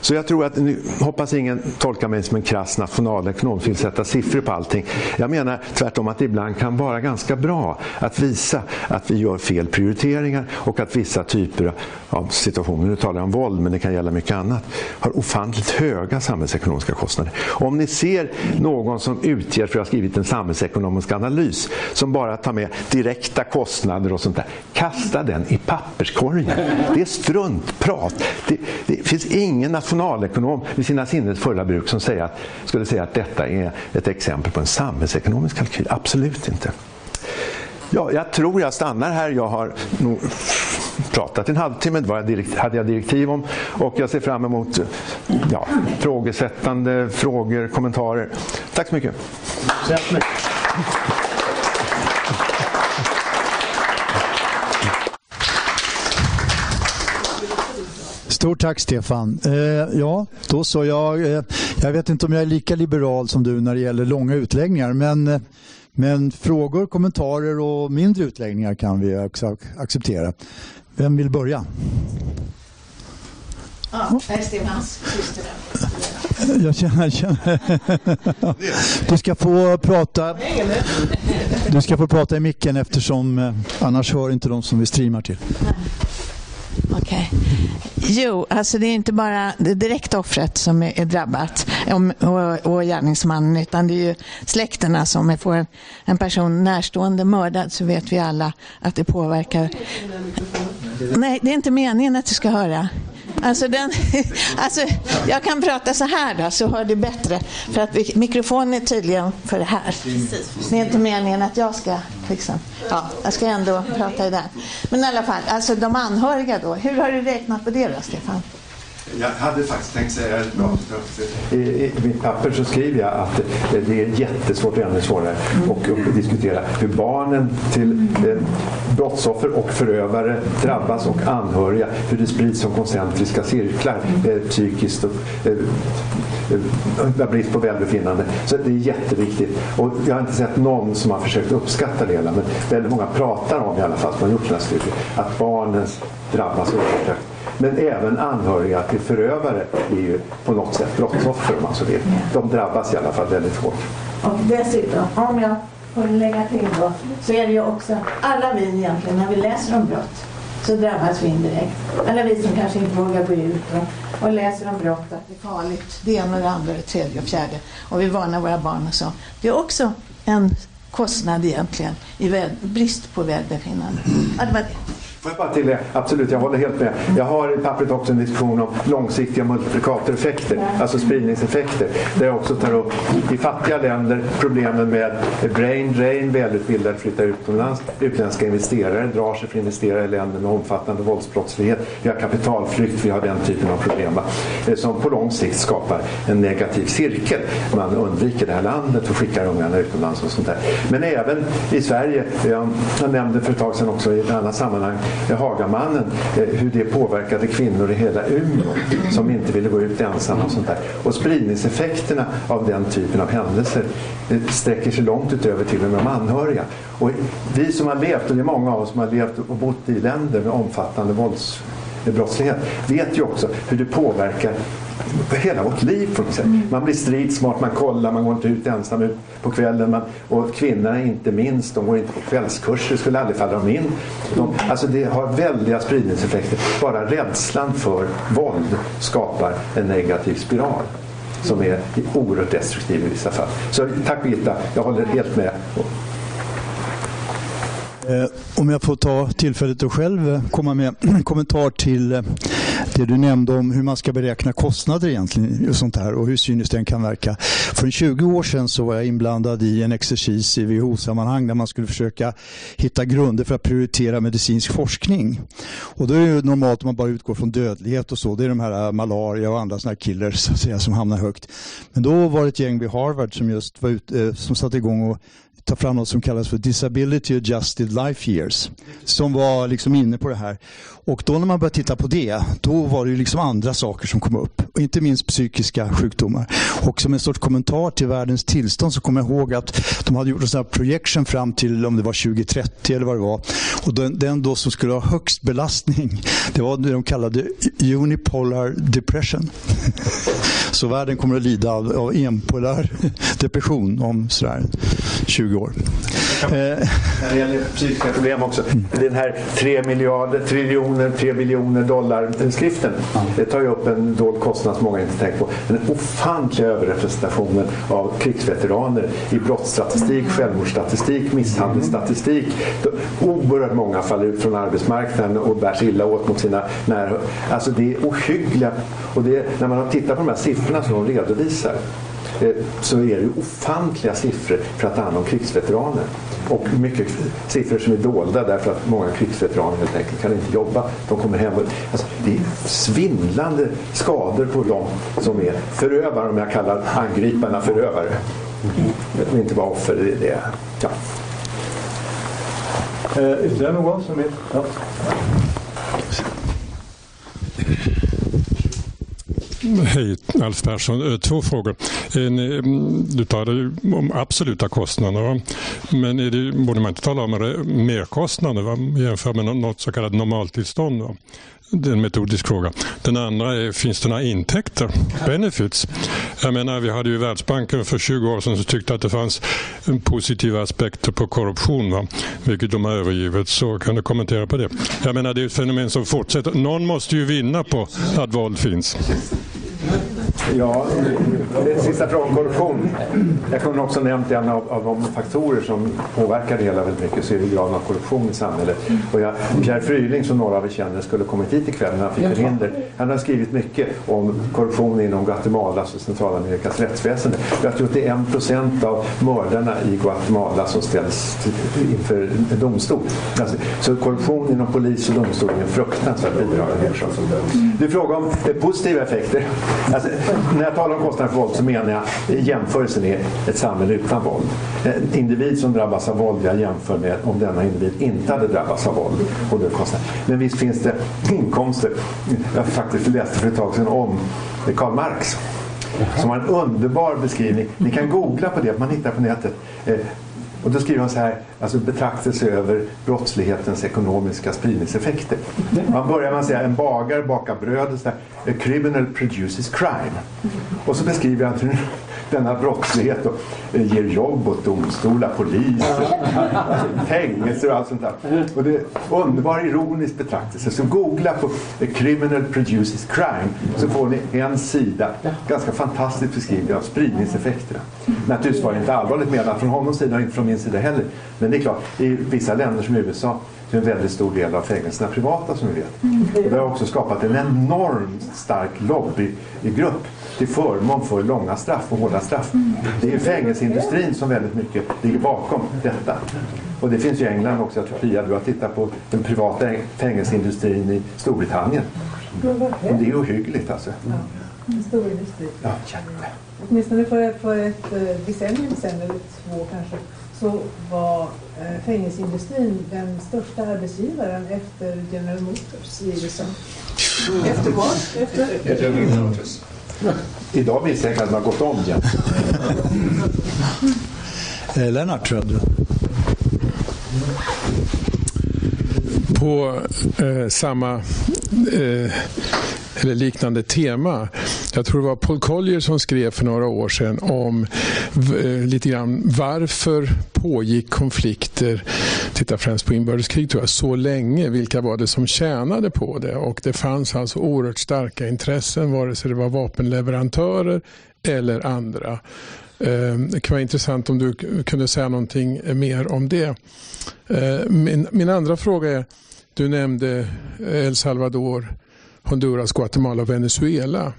Så jag tror att, nu hoppas ingen tolkar mig som en krass nationalekonom som vill sätta siffror på allting. Jag menar tvärtom att det ibland kan vara ganska bra att visa att vi gör fel prioriteringar och att vissa typer av situationer, nu talar jag om våld men det kan gälla mycket annat, har ofantligt höga samhällsekonomiska kostnader. Om ni ser någon som utger, för jag har skrivit en samhällsekonomisk analys, som bara tar med direkta kostnader och sånt där, kasta Kasta den i papperskorgen. Det är struntprat. Det, det finns ingen nationalekonom vid sina sinnes fulla bruk som säger att, skulle säga att detta är ett exempel på en samhällsekonomisk kalkyl. Absolut inte. Ja, jag tror jag stannar här. Jag har nog pratat en halvtimme, det hade jag direktiv om. Och jag ser fram emot ja, frågesättande frågor, kommentarer. Tack så mycket. Stort tack Stefan. Eh, ja, då så. Jag, eh, jag vet inte om jag är lika liberal som du när det gäller långa utläggningar. Men, eh, men frågor, kommentarer och mindre utläggningar kan vi också acceptera. Vem vill börja? Ja, det är Stefans syster. Jag känner, jag känner. Du ska få prata Du ska få prata i micken eftersom eh, annars hör inte de som vi streamar till. Okej. Okay. Jo, alltså det är inte bara det direkta offret som är, drabbat och, och gärningsmannen utan det är ju släkterna som är, får en person närstående mördad så vet vi alla att det påverkar. Nej, det är inte meningen att du ska höra. Alltså, den, (laughs) alltså, jag kan prata så här då, så hör du bättre. För att mikrofonen är tydligen för det här. Det är inte meningen att jag ska liksom, ja, jag ska ändå prata i den. Men i alla fall, alltså de anhöriga då. Hur har du räknat på det då, Stefan? Jag hade faktiskt tänkt säga I, I mitt papper så skriver jag att det är jättesvårt, ännu svårare, att diskutera hur barnen till eh, brottsoffer och förövare drabbas och anhöriga, hur det sprids som koncentriska cirklar eh, psykiskt och eh, eh, eh, brist på välbefinnande. Så det är jätteviktigt. Och jag har inte sett någon som har försökt uppskatta det hela, men väldigt många pratar om i alla fall, som har gjort den här studien, att barnen drabbas oerhört. Men även anhöriga till förövare är ju på något sätt brottsoffer om man så vill. De drabbas i alla fall väldigt hårt. Och dessutom, om jag får lägga till då, så är det ju också alla vi egentligen när vi läser om brott så drabbas vi indirekt. Alla vi som kanske inte vågar gå ut och, och läser om brott, att det är farligt, det ena och det andra, det tredje och fjärde. Och vi varnar våra barn och så. Det är också en kostnad egentligen i brist på välbefinnande. Ja, det var det. Får jag bara tillägga, absolut, jag håller helt med. Jag har i pappret också en diskussion om långsiktiga multiplikatoreffekter, alltså spridningseffekter. Där jag också tar upp i fattiga länder problemen med brain drain, välutbildade flyttar utomlands, utländska investerare drar sig för att investera i länder med omfattande våldsbrottslighet. Vi har kapitalflykt, vi har den typen av problem eh, som på lång sikt skapar en negativ cirkel. Man undviker det här landet och skickar ungarna utomlands och sånt där. Men även i Sverige, jag nämnde för ett tag sedan också i ett annat sammanhang Hagamannen, hur det påverkade kvinnor i hela Umeå som inte ville gå ut ensamma och sånt där. Och spridningseffekterna av den typen av händelser sträcker sig långt utöver till och med de anhöriga. Och vi som har levt, och det är många av oss som har levt och bott i länder med omfattande våldsbrottslighet, vet ju också hur det påverkar hela vårt liv på något sätt. Mm. Man blir stridsmart, man kollar, man går inte ut ensam ut på kvällen. Man, och kvinnorna inte minst, de går inte på kvällskurser, skulle aldrig falla dem in. De, alltså det har väldiga spridningseffekter. Bara rädslan för våld skapar en negativ spiral som är oerhört destruktiv i vissa fall. Så tack Birgitta, jag håller helt med. Eh, om jag får ta tillfället att själv eh, komma med en (clears throat) kommentar till eh, det du nämnde om hur man ska beräkna kostnader egentligen och sånt här och hur cyniskt den kan verka. För 20 år sedan så var jag inblandad i en exercis i WHO-sammanhang där man skulle försöka hitta grunder för att prioritera medicinsk forskning. Och då är det normalt om man bara utgår från dödlighet och så. Det är de här äh, malaria och andra såna här killers så att säga, som hamnar högt. Men då var det ett gäng vid Harvard som just var ut, äh, som satte igång och ta fram något som kallas för Disability Adjusted Life Years. Som var liksom inne på det här. Och då när man började titta på det, då var det liksom andra saker som kom upp. Och inte minst psykiska sjukdomar. Och som en sorts kommentar till världens tillstånd så kommer jag ihåg att de hade gjort en sån här projection fram till om det var 2030 eller vad det var. Och den, den då som skulle ha högst belastning, det var det de kallade unipolar depression. (laughs) så världen kommer att lida av, av enpolär depression om sådär 20 år. När det gäller psykiska problem också. Den här 3 miljarder, triljoner, 3 biljoner dollar-skriften. Det tar ju upp en dold kostnad som många inte tänkt på. Den ofantliga överrepresentationen av krigsveteraner i brottsstatistik, självmordsstatistik, misshandelsstatistik. Oerhört många faller ut från arbetsmarknaden och bärs illa åt mot sina nära. Alltså det är ohyggliga. Och det, när man tittar på de här siffrorna som de redovisar Eh, Eh, så är det ofantliga siffror för att ta hand om krigsveteraner. Och mycket siffror som är dolda därför att många krigsveteraner helt enkelt kan inte jobba. De kommer hem och, alltså, det är svindlande skador på dem som är förövare, om jag kallar angriparna förövare. Mm. Inte bara offer. Det, det, ja. Eh, ytterligare någon som vill? Ja. Hej, Alf Persson. Eh, två frågor. Eh, mm, du talade om absoluta kostnader. Men är det, borde man inte tala om merkostnader va? jämfört med något så kallat normaltillstånd? Va? det är en metodisk fråga. Den andra är, finns det några intäkter? Benefits? Jag menar, vi hade ju Världsbanken för 20 år sedan som tyckte att det fanns positiva aspekter på korruption, va? vilket de har övergivit. Så kan du kommentera på det? Jag menar, det är ett fenomen som fortsätter. Någon måste ju vinna på att våld finns. Ja, det sista frågan korruption. Jag kunde också nämnt en av, av de faktorer som påverkar det hela väldigt mycket så är det graden av korruption i samhället. Och jag, Pierre Fryling som några av er känner skulle kommit hit ikväll men han fick förhinder. Han har skrivit mycket om korruption inom Guatemalas och Centralamerikas rättsväsende. Jag tror att det är en procent av mördarna i Guatemala som ställs inför domstol. Alltså, så korruption inom polis och domstol är en fruktansvärt bidragande orsak. Du frågar om positiva effekter. Alltså, när jag talar om kostnader för våld så menar jag jämförelsen är ett samhälle utan våld. En individ som drabbas av våld jag jämför med om denna individ inte hade drabbats av våld. Och det. Men visst finns det inkomster. Jag faktiskt läste för ett tag sedan om Karl Marx som har en underbar beskrivning. Ni kan googla på det, man hittar på nätet. Eh, och då skriver han så här, alltså betraktelse över brottslighetens ekonomiska spridningseffekter. Man börjar med att säga en bagare bakar bröd, och så där, a criminal produces crime. Och så beskriver han hur denna brottslighet då, eh, ger jobb åt domstolar, polis, (laughs) fängelser och allt sånt där. Och det är underbar ironisk betraktelse. Så googla på criminal produces crime så får ni en sida, ganska fantastiskt beskrivning av spridningseffekterna. Naturligtvis var det inte allvarligt menat från honom sida och inte från min sida heller. Men det är klart, i vissa länder som USA så är en väldigt stor del av fängelserna privata som vi vet. Och det har också skapat en enormt stark lobbygrupp till förmån för långa straff och hårda straff. Det är fängelseindustrin som väldigt mycket ligger bakom detta. Och det finns ju i England också. Jag tror Pia, du har tittat på den privata fängelseindustrin i Storbritannien. Och det är ohyggligt alltså. Ja, en stor industri. Ja, jätte. Åtminstone för, för ett eh, decennium sedan, eller två kanske, så var eh, fängelseindustrin den största arbetsgivaren efter General Motors i USA. Efter vad? Efter? Idag misstänker jag att man gått om igen. (laughs) Eh, Lennart, tror jag. På eh, samma eh, eller liknande tema. Jag tror det var Paul Collier som skrev för några år sedan om eh, lite grann varför pågick konflikter, titta främst på inbördeskrig tror jag, så länge. Vilka var det som tjänade på det? Och det fanns alltså oerhört starka intressen, vare sig det var vapenleverantörer eller andra. Ehm, det kan vara intressant om du kunde säga någonting eh, mer om det. Ehm, min, min andra fråga är, du nämnde El Salvador, Honduras, Guatemala och Venezuela.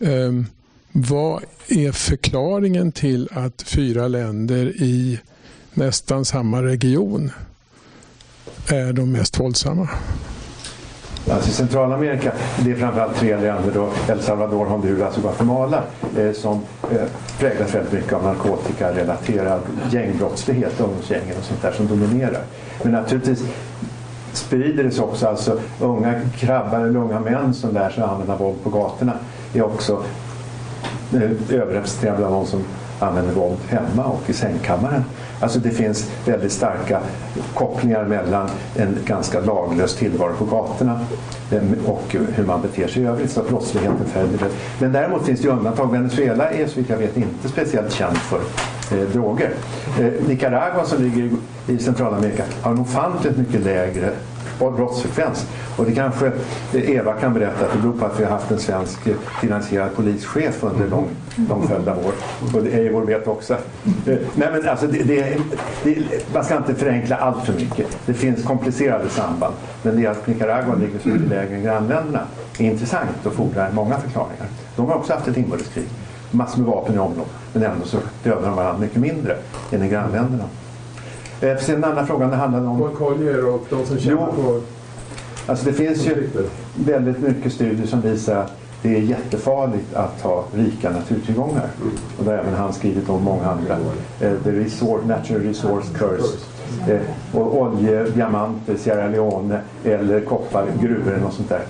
Ehm, vad är förklaringen till att fyra länder i nästan samma region är de mest våldsamma? Alltså I Centralamerika det är framförallt tre länder, då, El Salvador, Honduras och Guatemala, eh, som eh, präglas väldigt mycket av narkotikarelaterad gängbrottslighet, ungdomsgängen och sånt där som dominerar. Men naturligtvis sprider det sig också. Alltså unga krabbar eller unga män som lär sig använda våld på gatorna är också eh, överrepresenterade bland de som använder våld hemma och i sängkammaren. Alltså det finns väldigt starka kopplingar mellan en ganska laglös tillvaro på gatorna eh, och hur man beter sig i övrigt. Så brottsligheten följer det. Men däremot finns det undantag. Venezuela är så vitt jag vet inte speciellt känd för eh, droger. Eh, Nicaragua som ligger i Centralamerika har en ofantligt mycket lägre brottsfrekvens. Och det kanske eh, Eva kan berätta att det beror på att vi har haft en svensk eh, finansierad polischef under lång, lång följd av år. Och Eivor vet också. Eh, nej, men alltså det, det, det, man ska inte förenkla allt för mycket. Det finns komplicerade samband. Men det att Nicaragua ligger så mycket lägre än grannländerna är intressant och fordrar många förklaringar. De har också haft ett inbördeskrig. Massor med vapen i omlopp. Men ändå så dödar de varandra mycket mindre än i grannländerna. Eh, sen den andra frågan det handlade om... Collier och de som tjänar på... Alltså det finns ju väldigt mycket studier som visar att det är jättefarligt att ha rika naturtillgångar. Och det har även han skrivit om många andra. Eh, the resource, Natural Resource Curse. Eh, och olje, diamanter, Sierra Leone eller koppar, gruvor något sånt där.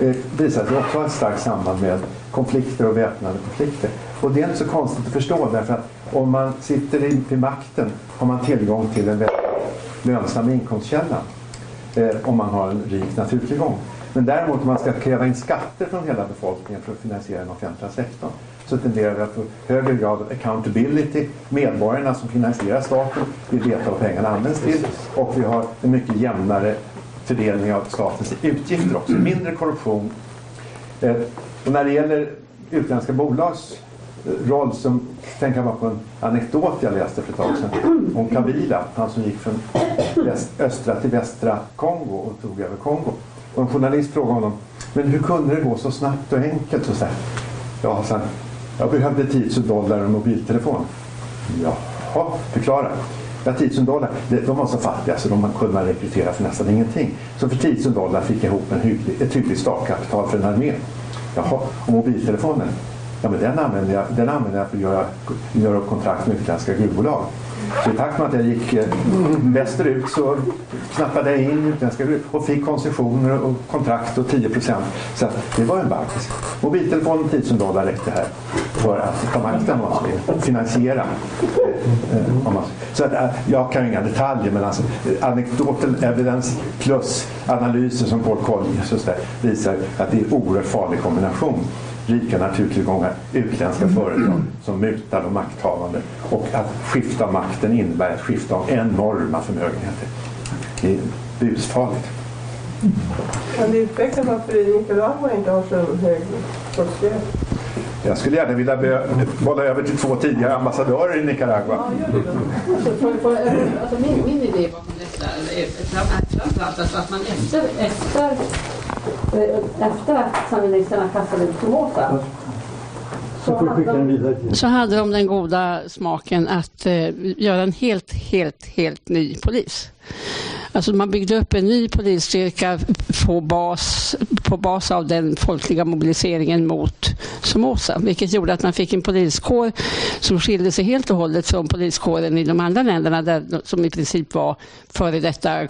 Eh, visar sig också ha ett starkt samband med konflikter och väpnade konflikter. Och det är inte så konstigt att förstå därför att om man sitter vid makten har man tillgång till en väldigt lönsam inkomstkälla eh, om man har en rik naturtillgång. Men däremot om man ska kräva in skatter från hela befolkningen för att finansiera den offentliga sektorn så tenderar vi att få högre grad av accountability. Medborgarna som finansierar staten vill veta vad pengarna används till och vi har en mycket jämnare fördelning av statens utgifter också. Mindre korruption. Eh, och när det gäller utländska bolags roll som tänker bara på en anekdot jag läste för ett tag sedan om Kabila, han som gick från väst, östra till västra Kongo och tog över Kongo. Och en journalist frågade honom, men hur kunde det gå så snabbt och enkelt? Och så här, ja, sen, jag behövde 10 000 dollar och en mobiltelefon. Jaha, förklara. Ja, 10 000 dollar, de var så fattiga så de kunde man rekrytera för nästan ingenting. Så för 10 000 dollar fick jag ihop en hygglig, ett hyggligt startkapital för en armé. Jaha, och mobiltelefonen? Ja, men den använder jag, den använder jag för att göra, göra upp kontrakt med utländska gruvbolag. Så i takt med att jag gick eh, västerut så knappade jag in utländska gruvor och fick koncessioner och kontrakt och 10 procent. Så det var en bank. Mobiltelefonen 10 000 dollar räckte här för att ta makten om man skulle finansiera. Eh, eh, så att, jag kan ju inga detaljer men alltså anekdoten evidence plus analyser som Paul Colliers visar att det är en oerhört farlig kombination rika naturtillgångar, utländska företag som mutar de makthavande. Och att skifta makten innebär att skifta av enorma förmögenheter. Det är busfarligt. Kan du utveckla varför Nicaragua inte har så hög brottslighet? Jag skulle gärna vilja bolla över till två tidigare ambassadörer i Nicaragua. Ja, gör det då. Alltså, min, min idé bakom detta är framförallt alltså att man efter, efter efter att sandinisterna kastade ut Somoza så hade, så hade de den goda smaken att eh, göra en helt, helt, helt ny polis. Alltså man byggde upp en ny polisstyrka på bas, på bas av den folkliga mobiliseringen mot Somoza, vilket gjorde att man fick en poliskår som skilde sig helt och hållet från poliskåren i de andra länderna där, som i princip var före detta,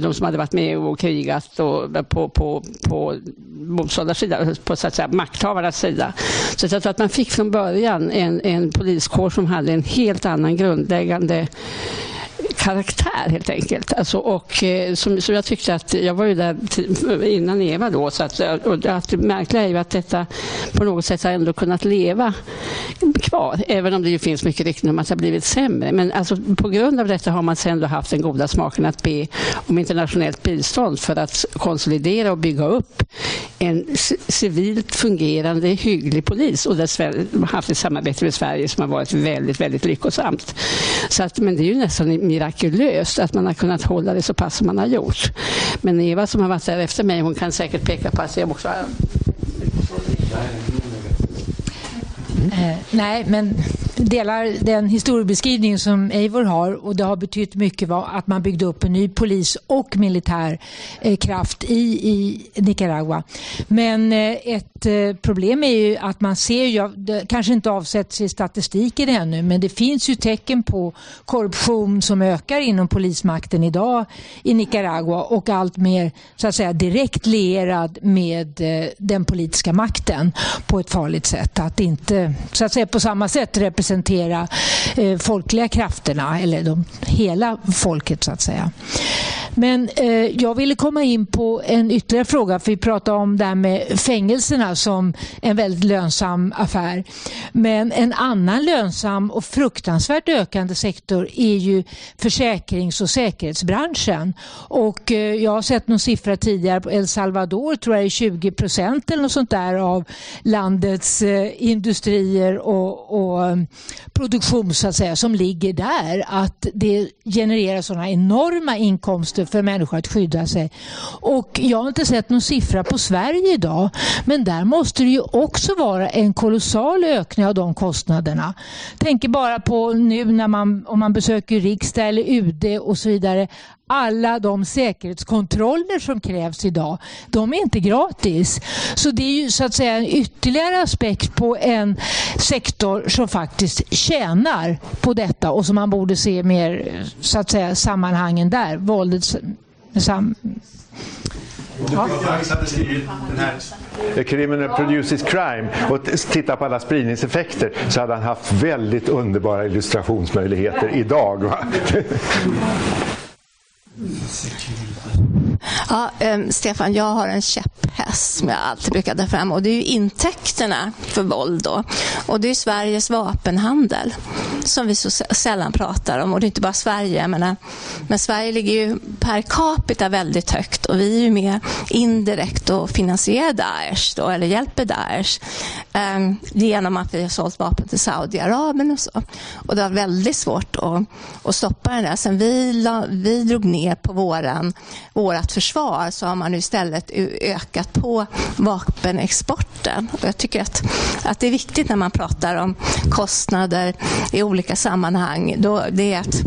de som hade varit med och krigat och på, på, på motståndarsidan, på så att säga, makthavarnas sida. Så jag tror att man fick från början en, en poliskår som hade en helt annan grundläggande karaktär helt enkelt. Alltså, och, eh, som, som jag tyckte att, jag var ju där innan Eva då, så att, eh, och att det märkliga är ju att detta på något sätt har ändå kunnat leva kvar, även om det ju finns mycket rykten om att det har blivit sämre. Men alltså, på grund av detta har man sen då haft den goda smaken att be om internationellt bistånd för att konsolidera och bygga upp en civilt fungerande, hygglig polis och där Sverige har haft ett samarbete med Sverige som har varit väldigt, väldigt lyckosamt. Så att, men det är ju nästan mirakulöst att man har kunnat hålla det så pass som man har gjort. Men Eva som har varit där efter mig, hon kan säkert peka på att jag också har Eh, nej, men delar den historiebeskrivning som Eivor har och det har betytt mycket att man byggde upp en ny polis och militär eh, kraft i, i Nicaragua. Men eh, ett eh, problem är ju att man ser ju, det kanske inte avsätts i statistiken ännu, men det finns ju tecken på korruption som ökar inom polismakten idag i Nicaragua och allt mer så att säga direkt lierad med den politiska makten på ett farligt sätt. Att inte så att säga på samma sätt representera eh, folkliga krafterna eller de, hela folket så att säga. Men eh, jag ville komma in på en ytterligare fråga för vi pratade om det här med fängelserna som en väldigt lönsam affär. Men en annan lönsam och fruktansvärt ökande sektor är ju försäkrings och säkerhetsbranschen. Och eh, jag har sett någon siffra tidigare på El Salvador tror jag är 20 procent eller något sånt där av landets eh, industrier och, och produktion så att säga som ligger där. Att det genererar sådana enorma inkomster för människor att skydda sig. Och jag har inte sett någon siffra på Sverige idag. Men där måste det ju också vara en kolossal ökning av de kostnaderna. Tänker bara på nu när man, om man besöker riksdag eller UD och så vidare alla de säkerhetskontroller som krävs idag, de är inte gratis. Så det är ju så att säga en ytterligare aspekt på en sektor som faktiskt tjänar på detta och som man borde se mer så att säga sammanhangen där. Våldets sam Ja. The criminal produces crime och titta på alla spridningseffekter så hade han haft väldigt underbara illustrationsmöjligheter idag. (laughs) 嗯。谢谢你们 Ja, um, Stefan, jag har en käpphäst som jag alltid brukar ta fram och det är ju intäkterna för våld då. Och det är Sveriges vapenhandel som vi så sällan pratar om och det är inte bara Sverige, jag menar, men Sverige ligger ju per capita väldigt högt och vi är ju med indirekt och finansierar Daesh då, eller hjälper Daesh um, genom att vi har sålt vapen till Saudiarabien och så. Och det var väldigt svårt att, att stoppa den där. Sen vi, la, vi drog ner på våran, vårat försvar så har man nu istället ökat på vapenexporten. Och jag tycker att, att det är viktigt när man pratar om kostnader i olika sammanhang. Då det är att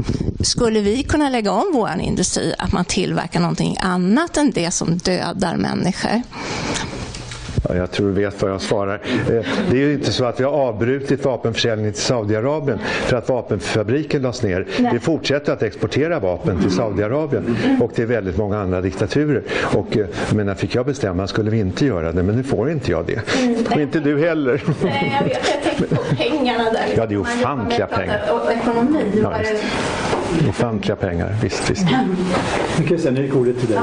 skulle vi kunna lägga om vår industri att man tillverkar någonting annat än det som dödar människor? Ja, jag tror du vet vad jag svarar. Eh, det är ju inte så att vi har avbrutit vapenförsäljning till Saudiarabien för att vapenfabriken lades ner. Nej. Vi fortsätter att exportera vapen till Saudiarabien och till väldigt många andra diktaturer. Och, eh, jag menar, fick jag bestämma skulle vi inte göra det, men nu får inte jag det. Mm, och inte du heller. Nej, jag vet. Jag tänkte på pengarna där. Ja, det är ofantliga pengar. Och ekonomi. Ja, ofantliga pengar, visst. visst. Okej, sen gick ordet till dig.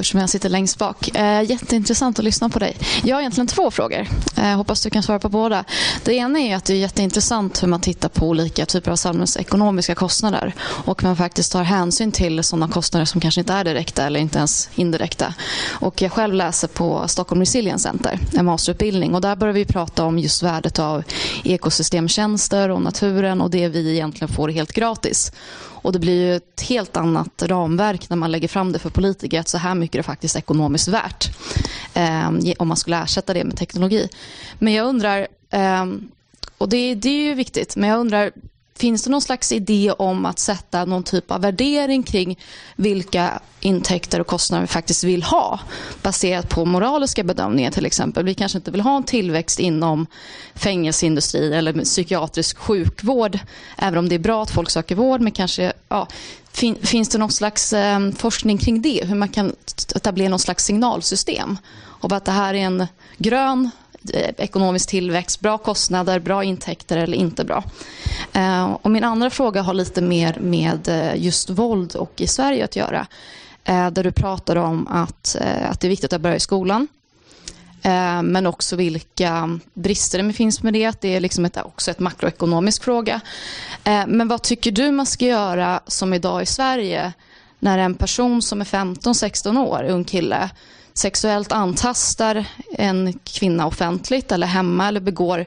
Eftersom jag sitter längst bak. Eh, jätteintressant att lyssna på dig. Jag har egentligen två frågor. Eh, hoppas du kan svara på båda. Det ena är att det är jätteintressant hur man tittar på olika typer av samhällsekonomiska kostnader och man faktiskt tar hänsyn till sådana kostnader som kanske inte är direkta eller inte ens indirekta. Och jag själv läser på Stockholm Resilience Center, en masterutbildning och där börjar vi prata om just värdet av ekosystemtjänster och naturen och det vi egentligen får helt gratis. Och det blir ju ett helt annat ramverk när man lägger fram det för politiker att så här mycket är det faktiskt ekonomiskt värt eh, om man skulle ersätta det med teknologi. Men jag undrar, eh, och det, det är ju viktigt, men jag undrar Finns det någon slags idé om att sätta någon typ av värdering kring vilka intäkter och kostnader vi faktiskt vill ha baserat på moraliska bedömningar till exempel. Vi kanske inte vill ha en tillväxt inom fängelseindustri eller psykiatrisk sjukvård även om det är bra att folk söker vård men kanske ja, fin, finns det någon slags eh, forskning kring det hur man kan etablera någon slags signalsystem och att det här är en grön Eh, ekonomisk tillväxt, bra kostnader, bra intäkter eller inte bra. Eh, och min andra fråga har lite mer med eh, just våld och i Sverige att göra. Där du pratar om att, att det är viktigt att börja i skolan. Men också vilka brister det finns med det. Det är liksom ett, också ett makroekonomisk fråga. Men vad tycker du man ska göra som idag i Sverige när en person som är 15-16 år, ung kille, sexuellt antastar en kvinna offentligt eller hemma eller begår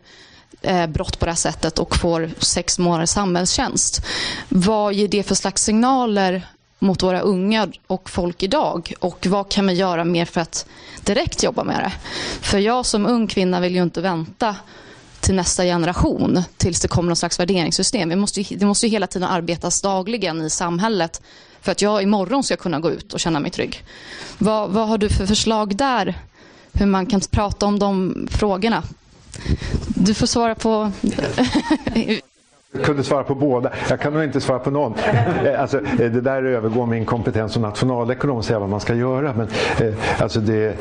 eh, brott på det här sättet och får sex månaders samhällstjänst. Vad ger det för slags signaler mot våra unga och folk idag? Och vad kan vi göra mer för att direkt jobba med det? För jag som ung kvinna vill ju inte vänta till nästa generation tills det kommer någon slags värderingssystem. Vi måste, det måste ju hela tiden arbetas dagligen i samhället för att jag imorgon ska kunna gå ut och känna mig trygg. Vad, vad har du för förslag där? Hur man kan prata om de frågorna? Du får svara på (laughs) Jag kunde svara på båda. Jag kan nog inte svara på någon. Eh, alltså, eh, det där övergår min kompetens som nationalekonom att säga vad man ska göra. Men, eh, alltså det,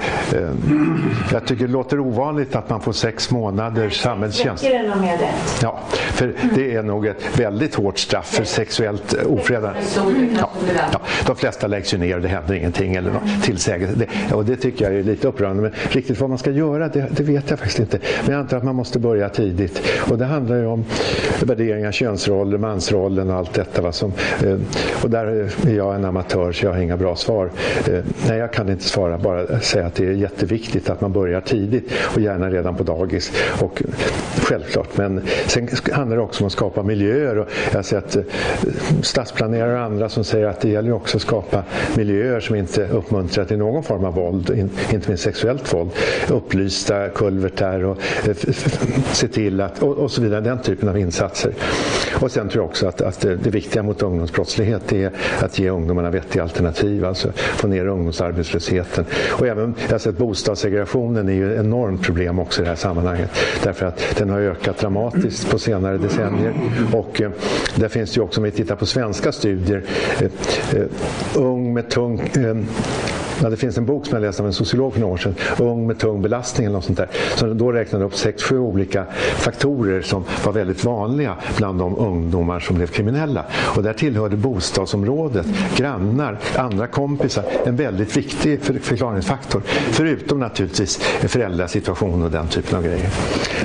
jag tycker det låter ovanligt att man får sex månaders samhällstjänst. Räcker det med det? Ja, för det är nog ett väldigt hårt straff för sexuellt ofredande. Ja, ja, de flesta läggs ju ner och det händer ingenting eller något tillsägelse. Det, och det tycker jag är lite upprörande. Men riktigt vad man ska göra, det, det vet jag faktiskt inte. Men jag antar att man måste börja tidigt. Och det handlar ju om värderingar Inga könsroller, mansrollen och allt detta. Va, som, eh, och där är jag en amatör så jag har inga bra svar. Eh, nej, jag kan inte svara, bara säga att det är jätteviktigt att man börjar tidigt och gärna redan på dagis. Och, självklart, men sen handlar det också om att skapa miljöer. Och jag har sett eh, stadsplanerare och andra som säger att det gäller också att skapa miljöer som inte uppmuntrar till någon form av våld, inte minst sexuellt våld. Upplysta kulvertar och eh, se till att, och, och så vidare, den typen av insatser. Och sen tror jag också att, att det, det viktiga mot ungdomsbrottslighet är att ge ungdomarna vettiga alternativ, alltså få ner ungdomsarbetslösheten. Och även, jag har sett bostadssegregationen är ju ett enormt problem också i det här sammanhanget. Därför att den har ökat dramatiskt på senare decennier. Och eh, där finns det ju också, om vi tittar på svenska studier, eh, eh, ung med tung eh, Ja, det finns en bok som jag läste av en sociolog för några år sedan, Ung med tung belastning eller något sånt där. Som då räknade upp sex, sju olika faktorer som var väldigt vanliga bland de ungdomar som blev kriminella. Och där tillhörde bostadsområdet, grannar, andra kompisar en väldigt viktig förklaringsfaktor. Förutom naturligtvis föräldrasituation och den typen av grejer.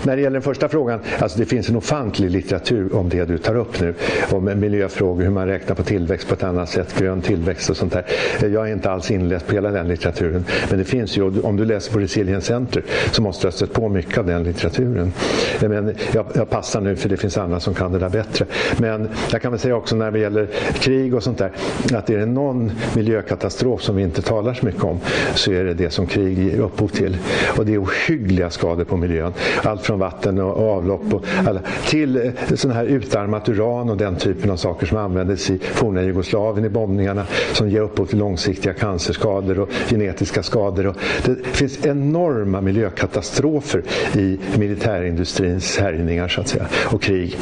När det gäller den första frågan, alltså det finns en ofantlig litteratur om det du tar upp nu. Om miljöfrågor, hur man räknar på tillväxt på ett annat sätt, grön tillväxt och sånt där. Jag är inte alls inläst på hela den litteraturen. Men det finns ju, om du läser på Resilience Center så måste du ha stött på mycket av den litteraturen. Men jag, jag passar nu för det finns andra som kan det där bättre. Men jag kan väl säga också när det gäller krig och sånt där att är det någon miljökatastrof som vi inte talar så mycket om så är det det som krig ger upphov till. Och det är ohyggliga skador på miljön. Allt från vatten och avlopp och alla, till eh, sån här utarmat uran och den typen av saker som användes i forna Jugoslavien i bombningarna som ger upphov till långsiktiga cancerskador och genetiska skador. Och det finns enorma miljökatastrofer i militärindustrins härjningar så att säga, och krig.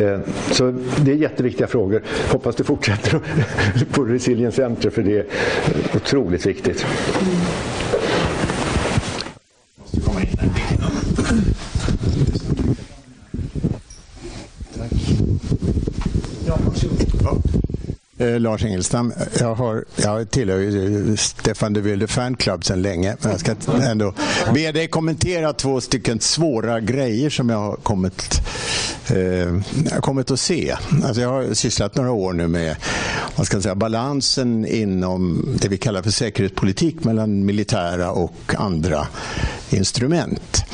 Eh, så det är jätteviktiga frågor. Hoppas du fortsätter (laughs) på Resilience Center för det är otroligt viktigt. Eh, Lars Engelstam, jag, har, jag tillhör ju eh, Stefan de Wilde fanclub sedan länge. Men jag ska ändå be dig kommentera två stycken svåra grejer som jag har kommit, eh, kommit att se. Alltså jag har sysslat några år nu med vad ska jag säga, balansen inom det vi kallar för säkerhetspolitik mellan militära och andra instrument.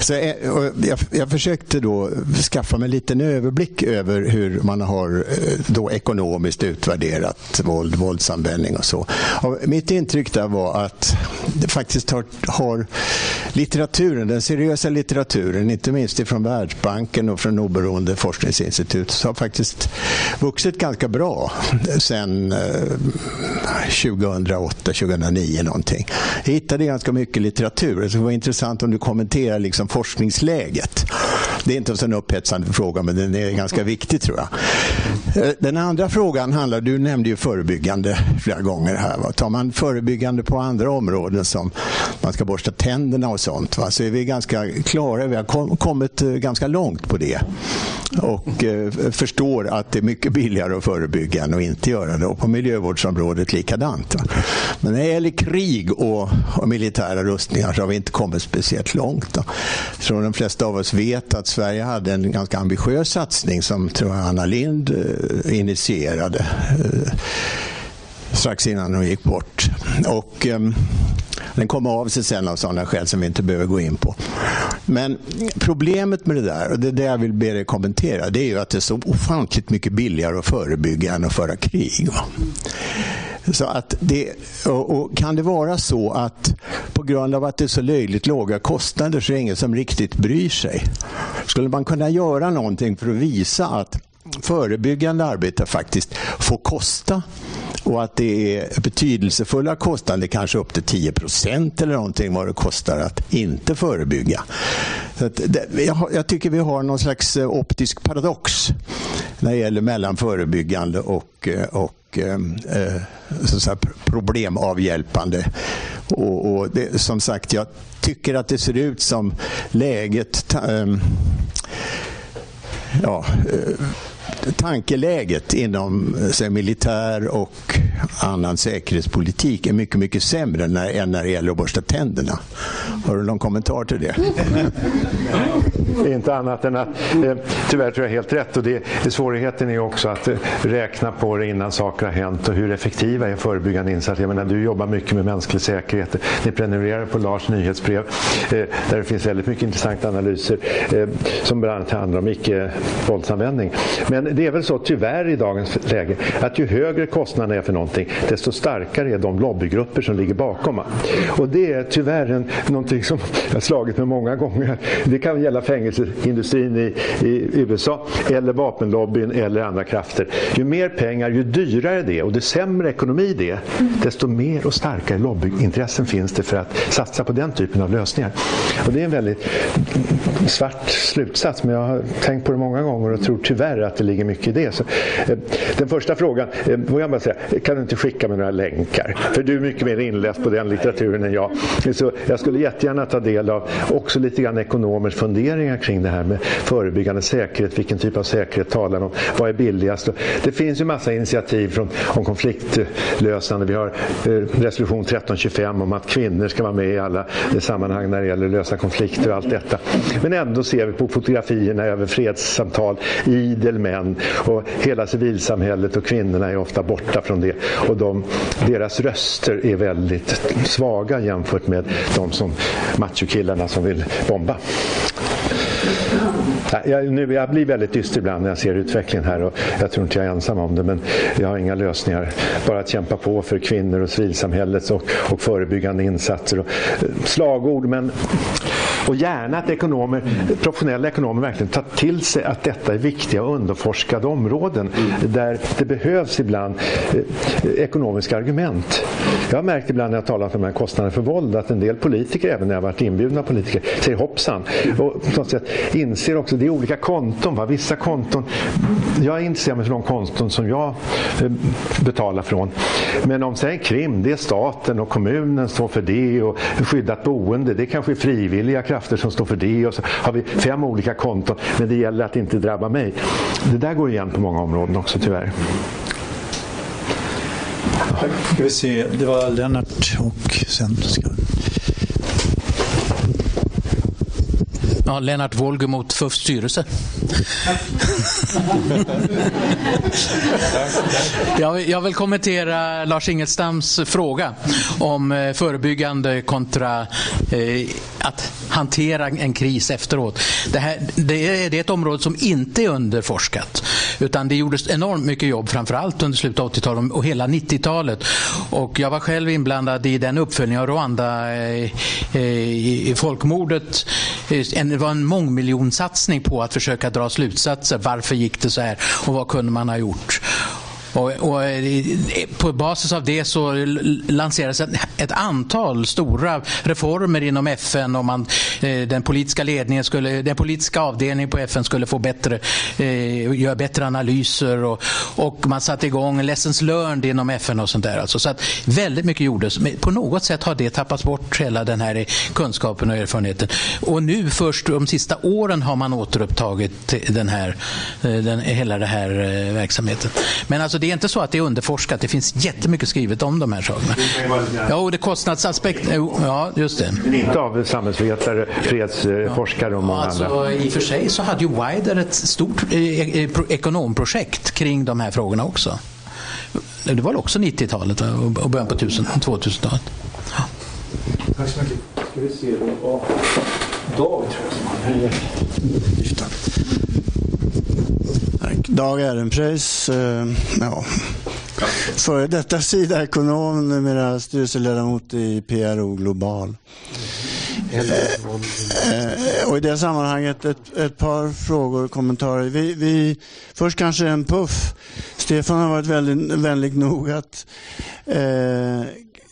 Så jag, jag, jag, försökte då skaffa mig en liten överblick över hur man har eh, då ekonomiskt utvärderat våld, våldsanvändning och så. Och mitt intryck där var att det faktiskt har, har litteraturen, den seriösa litteraturen, inte minst från Världsbanken och från oberoende forskningsinstitut, så har faktiskt vuxit ganska bra sedan 2008, 2009 någonting. Jag hittade ganska mycket litteratur. Så det var intressant om du kommenterar liksom forskningsläget. Det är inte en sån upphetsande fråga, men den är ganska viktig tror jag. Eh, den andra frågan handlar, du nämnde ju förebyggande flera gånger här. Va? Tar man förebyggande på andra områden som man ska borsta tänderna och sånt, va? så är vi ganska klara, vi har kommit eh, ganska långt på det. Och eh, förstår att det är mycket billigare att förebygga än att inte göra det. Och på miljövårdsområdet likadant. Va? Men när det gäller krig och, och, militära rustningar så har vi inte kommit speciellt långt. Då. Jag tror de flesta av oss vet att Sverige hade en ganska ambitiös satsning som tror jag Anna Lind eh, initierade eh, strax innan hon gick bort. Och, eh, den kom av sig sen av sådana skäl som vi inte behöver gå in på. Men problemet med det där, och det är det jag vill be dig kommentera, det är ju att det är så ofantligt mycket billigare att förebygga än att föra krig. Va? Så att det, och, och, kan det vara så att på grund av att det är så löjligt låga kostnader så är det ingen som riktigt bryr sig? Skulle man kunna göra någonting för att visa att förebyggande arbete faktiskt får kosta och att det är betydelsefulla kostnader, kanske upp till 10 procent eller någonting vad det kostar att inte förebygga. Så det, jag, jag, tycker vi har någon slags eh, optisk paradox när det gäller mellan förebyggande och, eh, och och eh, eh problemavhjälpande. Och, och det, som sagt, jag tycker att det ser ut som läget ehm, eh, ja, tankeläget inom här, militär och annan säkerhetspolitik är mycket, mycket sämre när, än när det gäller att borsta tänderna. Har du någon kommentar till det? Inte annat än att eh, tyvärr tror jag helt rätt och det, svårigheten är också att eh, räkna på det innan saker har hänt och hur effektiva är förebyggande insatser. Jag menar, du jobbar mycket med mänsklig säkerhet. Ni prenumererar på Lars nyhetsbrev eh, där det finns väldigt mycket intressanta analyser eh, som bland annat handlar om icke-våldsanvändning. Men det är väl så tyvärr i dagens läge att ju högre kostnaderna är för någonting desto starkare är de lobbygrupper som ligger bakom. Och det är tyvärr en, någonting som jag har slagit med många gånger. Det kan gälla fängelseindustrin i, i USA eller vapenlobbyn eller andra krafter. Ju mer pengar, ju dyrare det är och ju sämre ekonomi det är, desto mer och starkare lobbyintressen finns det för att satsa på den typen av lösningar. Och det är en väldigt svart slutsats men jag har tänkt på det många gånger och tror tyvärr att det ligger ligger mycket i det. Så, eh, den första frågan, eh, får jag bara säga, kan du inte skicka mig några länkar? För du är mycket mer inläst på den litteraturen än jag. Så jag skulle jättegärna ta del av också lite grann ekonomers funderingar kring det här med förebyggande säkerhet. Vilken typ av säkerhet talar om? Vad är billigast? Det finns ju massa initiativ från, om konfliktlösande. Vi har eh, resolution 1325 om att kvinnor ska vara med i alla sammanhang när det gäller att lösa konflikter och allt detta. Men ändå ser vi på fotografierna över fredssamtal idel män och hela civilsamhället och kvinnorna är ofta borta från det. Och de, deras röster är väldigt svaga jämfört med de som machokillarna som vill bomba. Jag, nu, jag blir väldigt dyster ibland när jag ser utvecklingen här och jag tror inte jag är ensam om det men jag har inga lösningar. Bara att kämpa på för kvinnor och civilsamhället och, och förebyggande insatser. Och, eh, slagord men och gärna att ekonomer, professionella ekonomer verkligen tar till sig att detta är viktiga och underforskade områden där det behövs ibland eh, ekonomiska argument. Jag har märkt ibland när jag talat om de här kostnaderna för våld att en del politiker, även när jag varit inbjudna politiker, säger hoppsan. Och på något sätt inser också, det är olika konton. Va? Vissa konton, jag intresserar mig för de konton som jag eh, betalar från. Men om sen krim, det är staten och kommunen står för det och skyddat boende, det kanske är frivilliga krafter som står för det och så har vi fem olika konton men det gäller att inte drabba mig. Det där går igen på många områden också tyvärr. Ska vi se, det var Lennart och sen ska Ja, Lennart Wolger mot FUFs styrelse. (laughs) jag, jag vill kommentera Lars Ingelstams fråga om eh, förebyggande kontra eh, att hantera en kris efteråt. Det, här, det, är, det är ett område som inte är underforskat. Utan det gjordes enormt mycket jobb, framförallt under slutet av 80-talet och hela 90-talet. Och jag var själv inblandad i den uppföljning av Rwanda eh, eh i, i folkmordet. En, det var en mångmiljonsatsning på att försöka dra slutsatser. Varför gick det så här och vad kunde man ha gjort? Och, och, eh, på basis av det så lanserades ett, ett, antal stora reformer inom FN och man, eh, den politiska ledningen skulle, den politiska avdelningen på FN skulle få bättre, eh, göra bättre analyser och, och man satte igång lessons learned inom FN och sånt där. Alltså, så att väldigt mycket gjordes. Men på något sätt har det tappats bort hela den här kunskapen och erfarenheten. Och nu först de sista åren har man återupptagit den här, den, hela den här verksamheten. Men alltså det är inte så att det är underforskat. Det finns jättemycket skrivet om de här sakerna. Ja, och det kostnadsaspekt. Ja, just det. Men inte av samhällsvetare, fredsforskare och många alltså, andra. I och för sig så hade ju Wider ett stort eh, eh, ekonomprojekt kring de här frågorna också. Det var också 90-talet och början på 2000-talet. Ja. Tack så mycket. Ska vi se, det var Dag tror jag som hade Dag Ehrenpreis, eh, ja, före detta sidaekonom, numera styrelseledamot i PRO Global. Eh, eh, och I det sammanhanget ett, ett par frågor och kommentarer. Vi, vi, först kanske en puff. Stefan har varit väldigt vänlig nog att eh,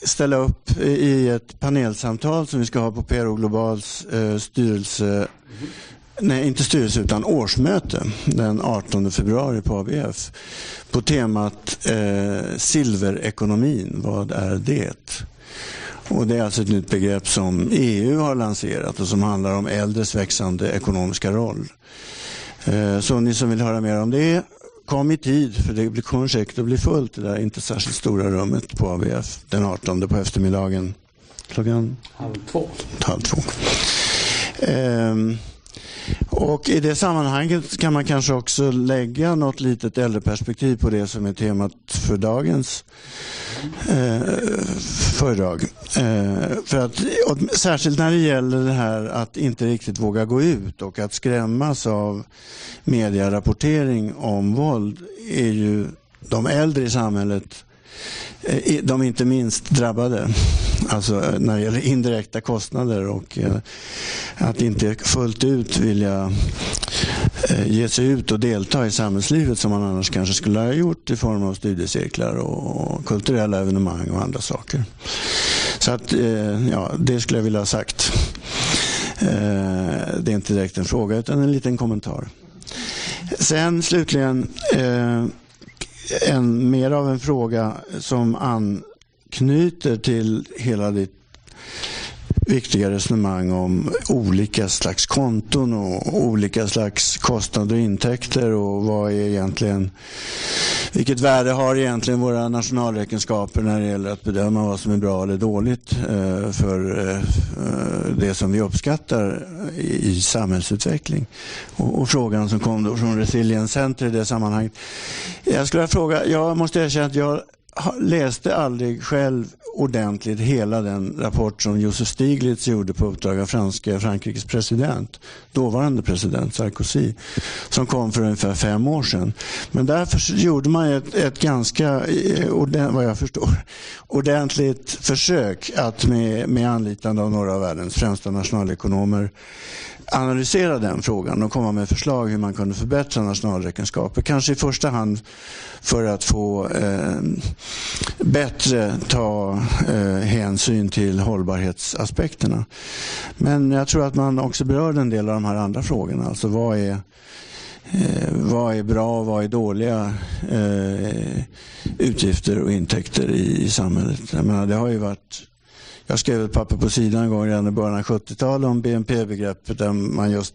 ställa upp i ett panelsamtal som vi ska ha på PRO Globals eh, styrelse nej inte styrelse utan årsmöte den 18 februari på ABF på temat eh, silverekonomin, vad är det? Och Det är alltså ett nytt begrepp som EU har lanserat och som handlar om äldres växande ekonomiska roll. Eh, så ni som vill höra mer om det, kom i tid för det kommer säkert att bli fullt i det där inte särskilt stora rummet på ABF den 18 på eftermiddagen. Klockan? Halv två. Halv två. Eh, och I det sammanhanget kan man kanske också lägga något litet äldreperspektiv på det som är temat för dagens eh, föredrag. Eh, för att, särskilt när det gäller det här att inte riktigt våga gå ut och att skrämmas av medierapportering om våld är ju de äldre i samhället Eh, de inte minst drabbade. Alltså när det gäller indirekta kostnader och eh, att inte fullt ut vilja eh, ge sig ut och delta i samhällslivet som man annars kanske skulle ha gjort i form av studiecirklar och kulturella evenemang och andra saker. Så att, eh, ja, det skulle jag vilja ha sagt. Det är inte direkt en fråga utan en liten kommentar. Sen slutligen en, mer av en fråga som anknyter till hela ditt viktiga resonemang om olika slags konton och olika slags kostnader och intäkter och vad är egentligen vilket värde har egentligen våra nationalräkenskaper när det gäller att bedöma vad som är bra eller dåligt eh, för eh, det som vi uppskattar i samhällsutveckling? Och frågan som kom då från Resilience Center i det sammanhanget. Jag skulle vilja fråga, jag måste erkänna att jag läste aldrig själv ordentligt hela den rapport som Josef Stiglitz gjorde på uppdrag av franska, Frankrikes president, dåvarande president Sarkozy, som kom för ungefär fem år sedan. Men därför gjorde man ett, ett ganska, eh, vad jag förstår, ordentligt försök att med, med anlitande av några av världens främsta nationalekonomer analysera den frågan och komma med förslag hur man kunde förbättra nationalräkenskaper. Kanske i första hand för att få eh, bättre ta eh, hänsyn till hållbarhetsaspekterna. Men jag tror att man också berörde en del av de här andra frågorna. Alltså vad är, eh, vad är bra och vad är dåliga eh, utgifter och intäkter i, i samhället? Jag menar, det har ju varit jag skrev ett papper på sidan en gång redan i början av 70-talet om BNP-begreppet där man just,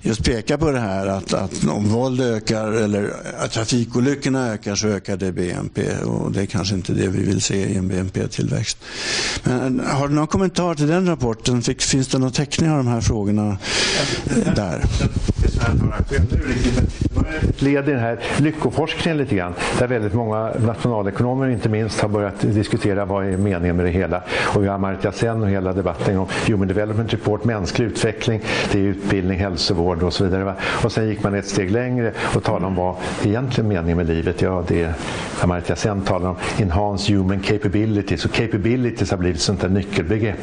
just pekar på det här att, att om våld ökar eller att trafikolyckorna ökar så ökar det BNP och det är kanske inte det vi vill se i en BNP-tillväxt. Men har du någon kommentar till den rapporten? Finns det någon täckning av de här frågorna där? led i den här lyckoforskningen lite grann. Där väldigt många nationalekonomer inte minst har börjat diskutera vad är meningen med det hela. Och vi Amartya Sen och hela debatten om Human Development Report, mänsklig utveckling, det är utbildning, hälsovård och så vidare. Och sen gick man ett steg längre och talade om vad egentligen meningen med livet. Ja, det är Amartya Sen talar om Enhanced Human Capabilities och capabilities har blivit ett sånt där nyckelbegrepp.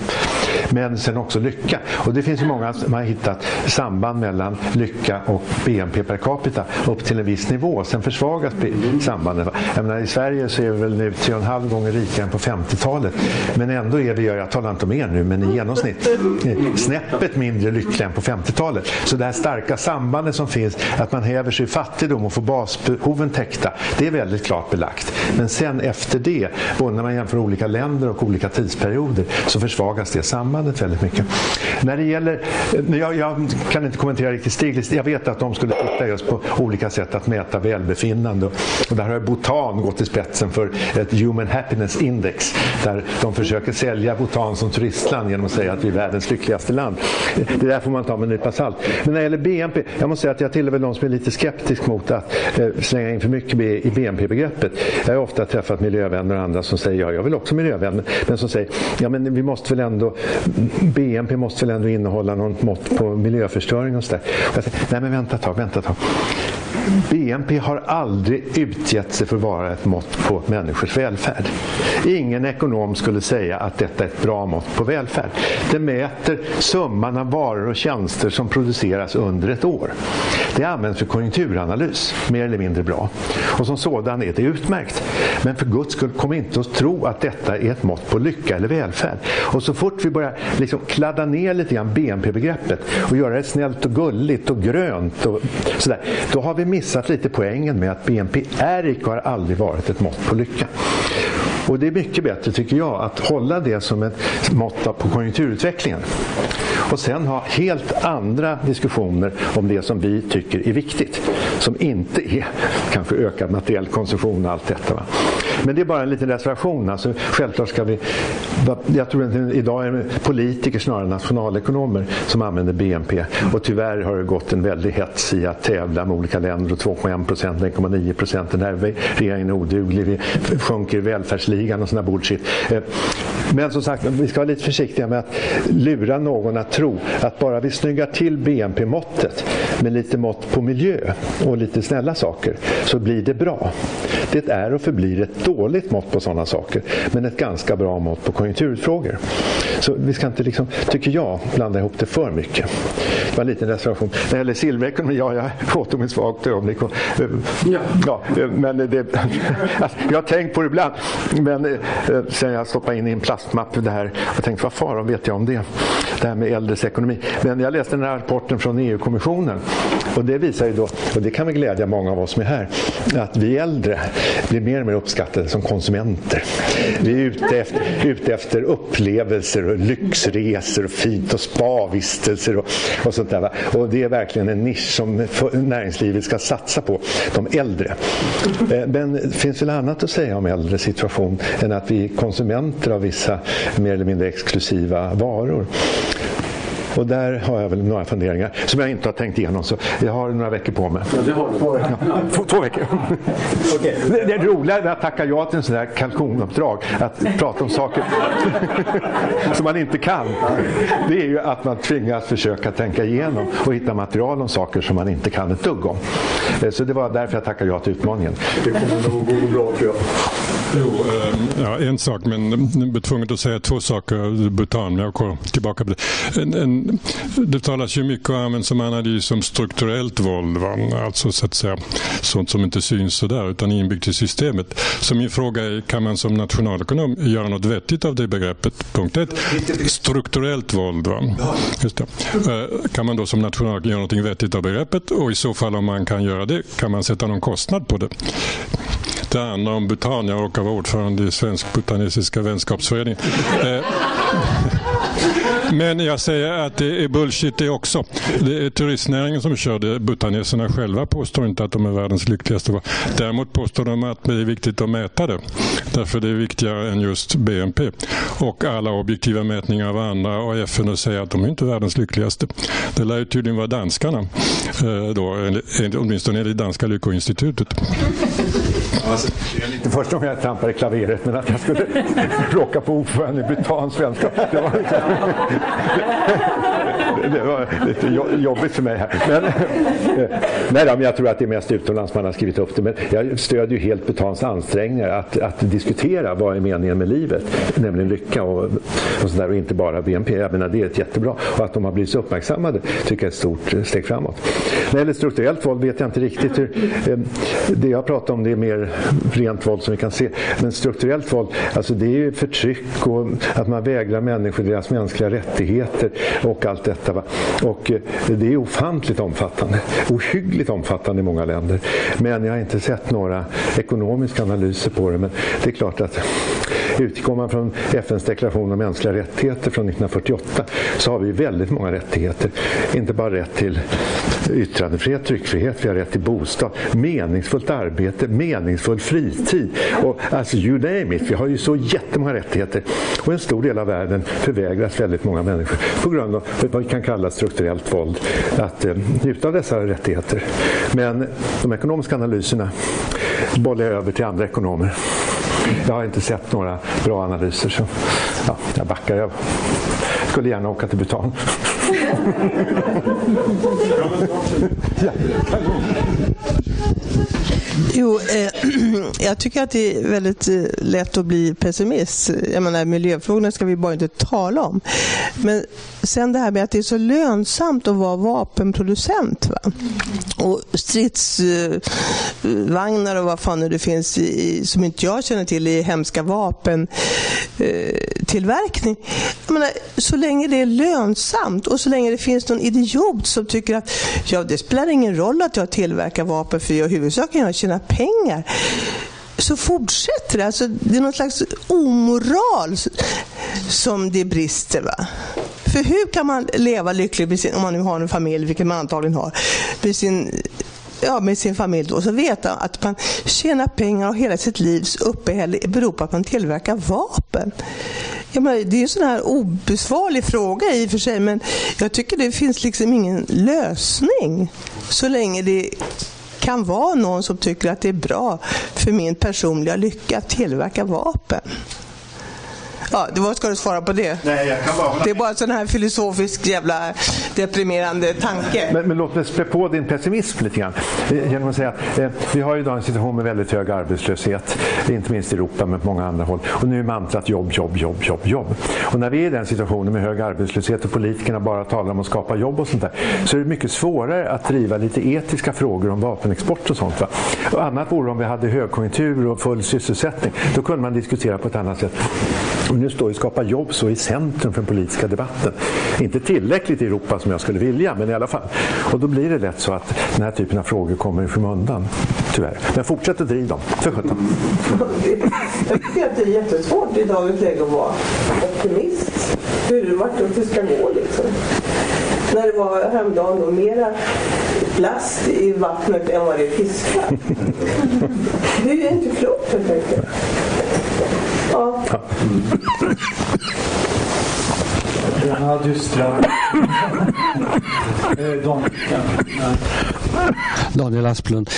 Men sen också lycka. Och det finns ju många som har hittat samband mellan lycka och BNP per capita upp till en viss nivå. Sen försvagas sambandet. Jag menar, I Sverige så är vi väl nu 3,5 gånger rikare än på 50-talet. Men ändå är vi, jag talar inte om er nu, men i genomsnitt eh, snäppet mindre lyckliga än på 50-talet. Så det här starka sambandet som finns, att man häver sig i fattigdom och får basbehoven täckta, det är väldigt klart belagt. Men sen efter det, både när man jämför olika länder och olika tidsperioder, så försvagas det sambandet väldigt mycket. När det gäller, jag, jag kan inte kommentera riktigt Stiglitz, jag vet att de skulle titta just på olika sätt att mäta välbefinnande. Och där har Bhutan gått i spetsen för ett Human Happiness Index där de försöker sälja Bhutan som turistland genom att säga att vi är världens lyckligaste land. Det där får man ta med en nypa salt. Men när det gäller BNP, jag måste säga att jag tillhör väl de som är lite skeptisk mot att eh, slänga in för mycket i BNP-begreppet. Jag har ofta träffat miljövänner och andra som säger, ja jag vill också miljövänner, men som säger, ja men vi måste väl ändå, BNP måste väl ändå innehålla något mått på miljöförstöring och sådär. Nej men vänta ett tag, vänta ett tag. BNP har aldrig utgett sig för att vara ett mått på människors välfärd. Ingen ekonom skulle säga att detta är ett bra mått på välfärd. Det mäter summan av varor och tjänster som produceras under ett år. Det används för konjunkturanalys, mer eller mindre bra. Och som sådan är det utmärkt. Men för guds skull, kom inte att tro att detta är ett mått på lycka eller välfärd. Och så fort vi börjar liksom kladda ner lite grann BNP-begreppet och göra det snällt och gulligt och grönt och sådär, då har vi missat lite poängen med att BNP är icke och har aldrig varit ett mått på lycka. Och det är mycket bättre tycker jag att hålla det som ett mått på konjunkturutvecklingen. Och sen ha helt andra diskussioner om det som vi tycker är viktigt. Som inte är (laughs) kanske ökad materiell konsumtion och allt detta. Va? Men det är bara en liten reservation. Alltså, självklart ska vi... Jag tror att idag är det politiker snarare än nationalekonomer som använder BNP. Och tyvärr har det gått en väldig hets i att tävla med olika länder. Och 2,1 procent, 1,9 procent. Den här regeringen är oduglig. Vi sjunker i välfärdsligan och sådana bullshit. Eh, men som sagt, vi ska vara lite försiktiga med att lura någon att tro att bara vi snyggar till BNP-måttet med lite mått på miljö och lite snälla saker så blir det bra. Det är och förblir ett dåligt mått på sådana saker men ett ganska bra mått på konjunkturfrågor. Så vi ska inte, liksom, tycker jag, blanda ihop det för mycket. Det var en liten reservation. När det gäller silverekonomi, ja, jag åtog mig svagt ögonblick. Ja. ja, men det, alltså, jag har tänkt på det ibland. Men eh, sen jag stoppade in i en plastmapp det här och tänkte vad faran vet jag om det? Det här med äldres ekonomi. Men jag läste den här rapporten från EU-kommissionen och det visar ju då, och det kan väl glädja många av oss som är här, att vi äldre blir mer och mer uppskattade som konsumenter. Vi är ute efter, ute efter upplevelser och lyxresor och fint och spavistelser och, och sånt där. Va? Och det är verkligen en nisch som näringslivet ska satsa på, de äldre. Eh, men det finns väl annat att säga om äldres situation än att vi är konsumenter av vissa mer eller mindre exklusiva varor. Och där har jag väl några funderingar som jag inte har tänkt igenom. Så jag har några veckor på mig. Ja, det har du. Ja, två, veckor. okay. det, det roliga med att tacka ja till en sån här kalkonuppdrag, att prata om saker (laughs) som man inte kan, det är ju att man tvingas försöka tänka igenom och hitta material om saker som man inte kan ett dugg om. Eh, så det var därför jag tackade ja till utmaningen. Det kommer nog gå bra tror jag. Jo, äh, ja, en sak, men jag blir tvungen att säga två saker. Bhutan, jag går tillbaka på det. En, en, det talas ju mycket och används som analys om strukturellt våld. Va? Alltså så att säga sånt som inte syns sådär utan inbyggt i systemet. Så min fråga är, kan man som nationalekonom göra något vettigt av det begreppet? Punkt ett. Strukturellt våld. Va? Äh, kan man då som nationalekonom göra något vettigt av begreppet? Och i så fall om man kan göra det, kan man sätta någon kostnad på det? Det handlar om Bhutan. Jag råkar vara ordförande i Svensk Bhutanesiska vänskapsföreningen. Eh, (laughs) men jag säger att det är bullshit det också. Det är turistnäringen som kör det. Butaneserna själva påstår inte att de är världens lyckligaste. Däremot påstår de att det är viktigt att mäta det. Därför det är viktigare än just BNP. Och alla objektiva mätningar av andra och FN säger att de är inte världens lyckligaste. Det lär ju tydligen vara danskarna. Eh, då, åtminstone enligt danska lyckoinstitutet. Alltså, det är inte första gången jag trampar i klaveret, men att jag skulle (laughs) råka på ordförande i Bhutans vänskap. Det var, (laughs) det var lite jobbigt för mig här. Men, eh, nej då, men jag tror att det är mest utomlands man har skrivit upp det. Men jag stödjer ju helt Bhutans ansträngningar att, att diskutera vad är meningen med livet, nämligen lycka och, och, sådär, och inte bara BNP. Jag menar, det är ett jättebra. Och att de har blivit så uppmärksammade tycker jag är ett stort steg framåt. När det gäller strukturellt våld vet jag inte riktigt hur... Eh, det jag pratar om det är mer rent våld som vi kan se. Men strukturellt våld, alltså det är ju förtryck och att man vägrar människor deras mänskliga rättigheter och allt detta. Va? Och eh, det är ofantligt omfattande, ohyggligt omfattande i många länder. Men jag har inte sett några ekonomiska analyser på det. Men det är klart att utgår man från FNs deklaration om mänskliga rättigheter från 1948 så har vi väldigt många rättigheter. Inte bara rätt till Alltså, yttrandefrihet, tryckfrihet, vi har rätt till bostad, meningsfullt arbete, meningsfull fritid. Och, alltså you name it, vi har ju så jättemånga rättigheter. Och en stor del av världen förvägras väldigt många människor på grund av vad vi kan kalla strukturellt våld att eh, njuta av dessa rättigheter. Men de ekonomiska analyserna bollar jag över till andra ekonomer. Jag har inte sett några bra analyser så ja, jag backar. Jag skulle gärna åka till Bhutan. いや、多。Jo, eh, (clears throat) jag tycker att det är väldigt eh, lätt att bli pessimist. Jag menar, miljöfrågorna ska vi bara inte tala om. Men sen det här med att det är så lönsamt att vara vapenproducent. Va? Och stridsvagnar och vad fan det finns i, som inte jag känner till i hemska vapentillverkning. Eh, jag menar, så länge det är lönsamt och så länge det finns någon idiot som tycker att ja, det spelar ingen roll att jag tillverkar vapen för jag huvudsaken är sina pengar så fortsätter det. Alltså, det är någon slags omoral som det brister. Va? För hur kan man leva lyckligt sin, om man nu har en familj, vilket man antagligen har, med sin, ja, med sin familj då, så veta att man tjänar pengar och hela sitt livs uppehälle beror på att man tillverkar vapen. Ja, men det är en sån här obesvarlig fråga i och för sig, men jag tycker det finns liksom ingen lösning så länge det kan vara någon som tycker att det är bra för min personliga lycka att tillverka vapen. Ja, var, ska du svara på det? Nej, jag kan bara... Det är bara sån här filosofisk jävla deprimerande tanke. Men, men låt mig spä på din pessimism lite grann. Eh, genom att säga att eh, vi har idag en situation med väldigt hög arbetslöshet. Inte minst i Europa men på många andra håll. Och nu är mantrat jobb, jobb, jobb, jobb, jobb. Och när vi är i den situationen med hög arbetslöshet och politikerna bara talar om att skapa jobb och sånt där. Så är det mycket svårare att driva lite etiska frågor om vapenexport och sånt. Va? Och annat vore om vi hade högkonjunktur och full sysselsättning. Då kunde man diskutera på ett annat sätt. Och nu står ju Skapa jobb så i centrum för den politiska debatten. Inte tillräckligt i Europa som jag skulle vilja, men i alla fall. Och då blir det lätt så att den här typen av frågor kommer i skymundan, tyvärr. Men fortsätt att driva dem, för sjutton. Jag tycker att det är jättesvårt i dagens läge att vara optimist. Hur vart det ska gå liksom. När det var häromdagen då mera plast i vattnet än vad det är fiskar. Det är ju inte klokt helt enkelt. Ja. Ja, dystra. (laughs) Eh. Daniel Asplund.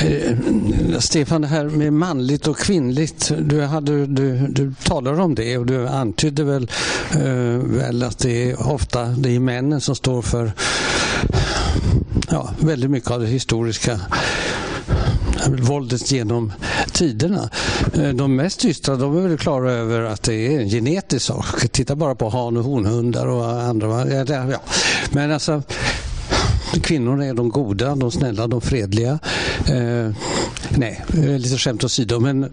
Eh, Stefan, det här med manligt och kvinnligt. Du, hade, du, du talar om det och du antydde väl, eh, väl att det är ofta det är männen som står för ja, väldigt mycket av det historiska våldet genom tiderna. Eh, de mest dystra de är väl klara över att det är en genetisk sak. Titta bara på han och honhundar och andra. Ja. Men alltså Kvinnor är de goda, de snälla, de fredliga. Eh, nej, lite skämt åsido, men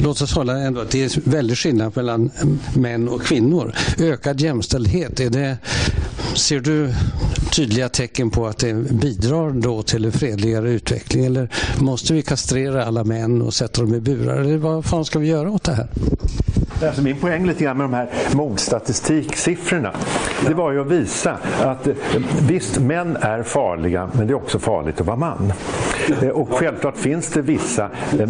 låt oss hålla ändå att det är väldigt skillnad mellan män och kvinnor. Ökad jämställdhet, är det, ser du tydliga tecken på att det bidrar då till en fredligare utveckling? Eller måste vi kastrera alla män och sätta dem i burar? Eller vad fan ska vi göra åt det här? Alltså min poäng lite grann med de här mordstatistiksiffrorna, det var ju att visa att eh, visst, män är farliga, men det är också farligt att vara man. Eh, och självklart finns det vissa eh,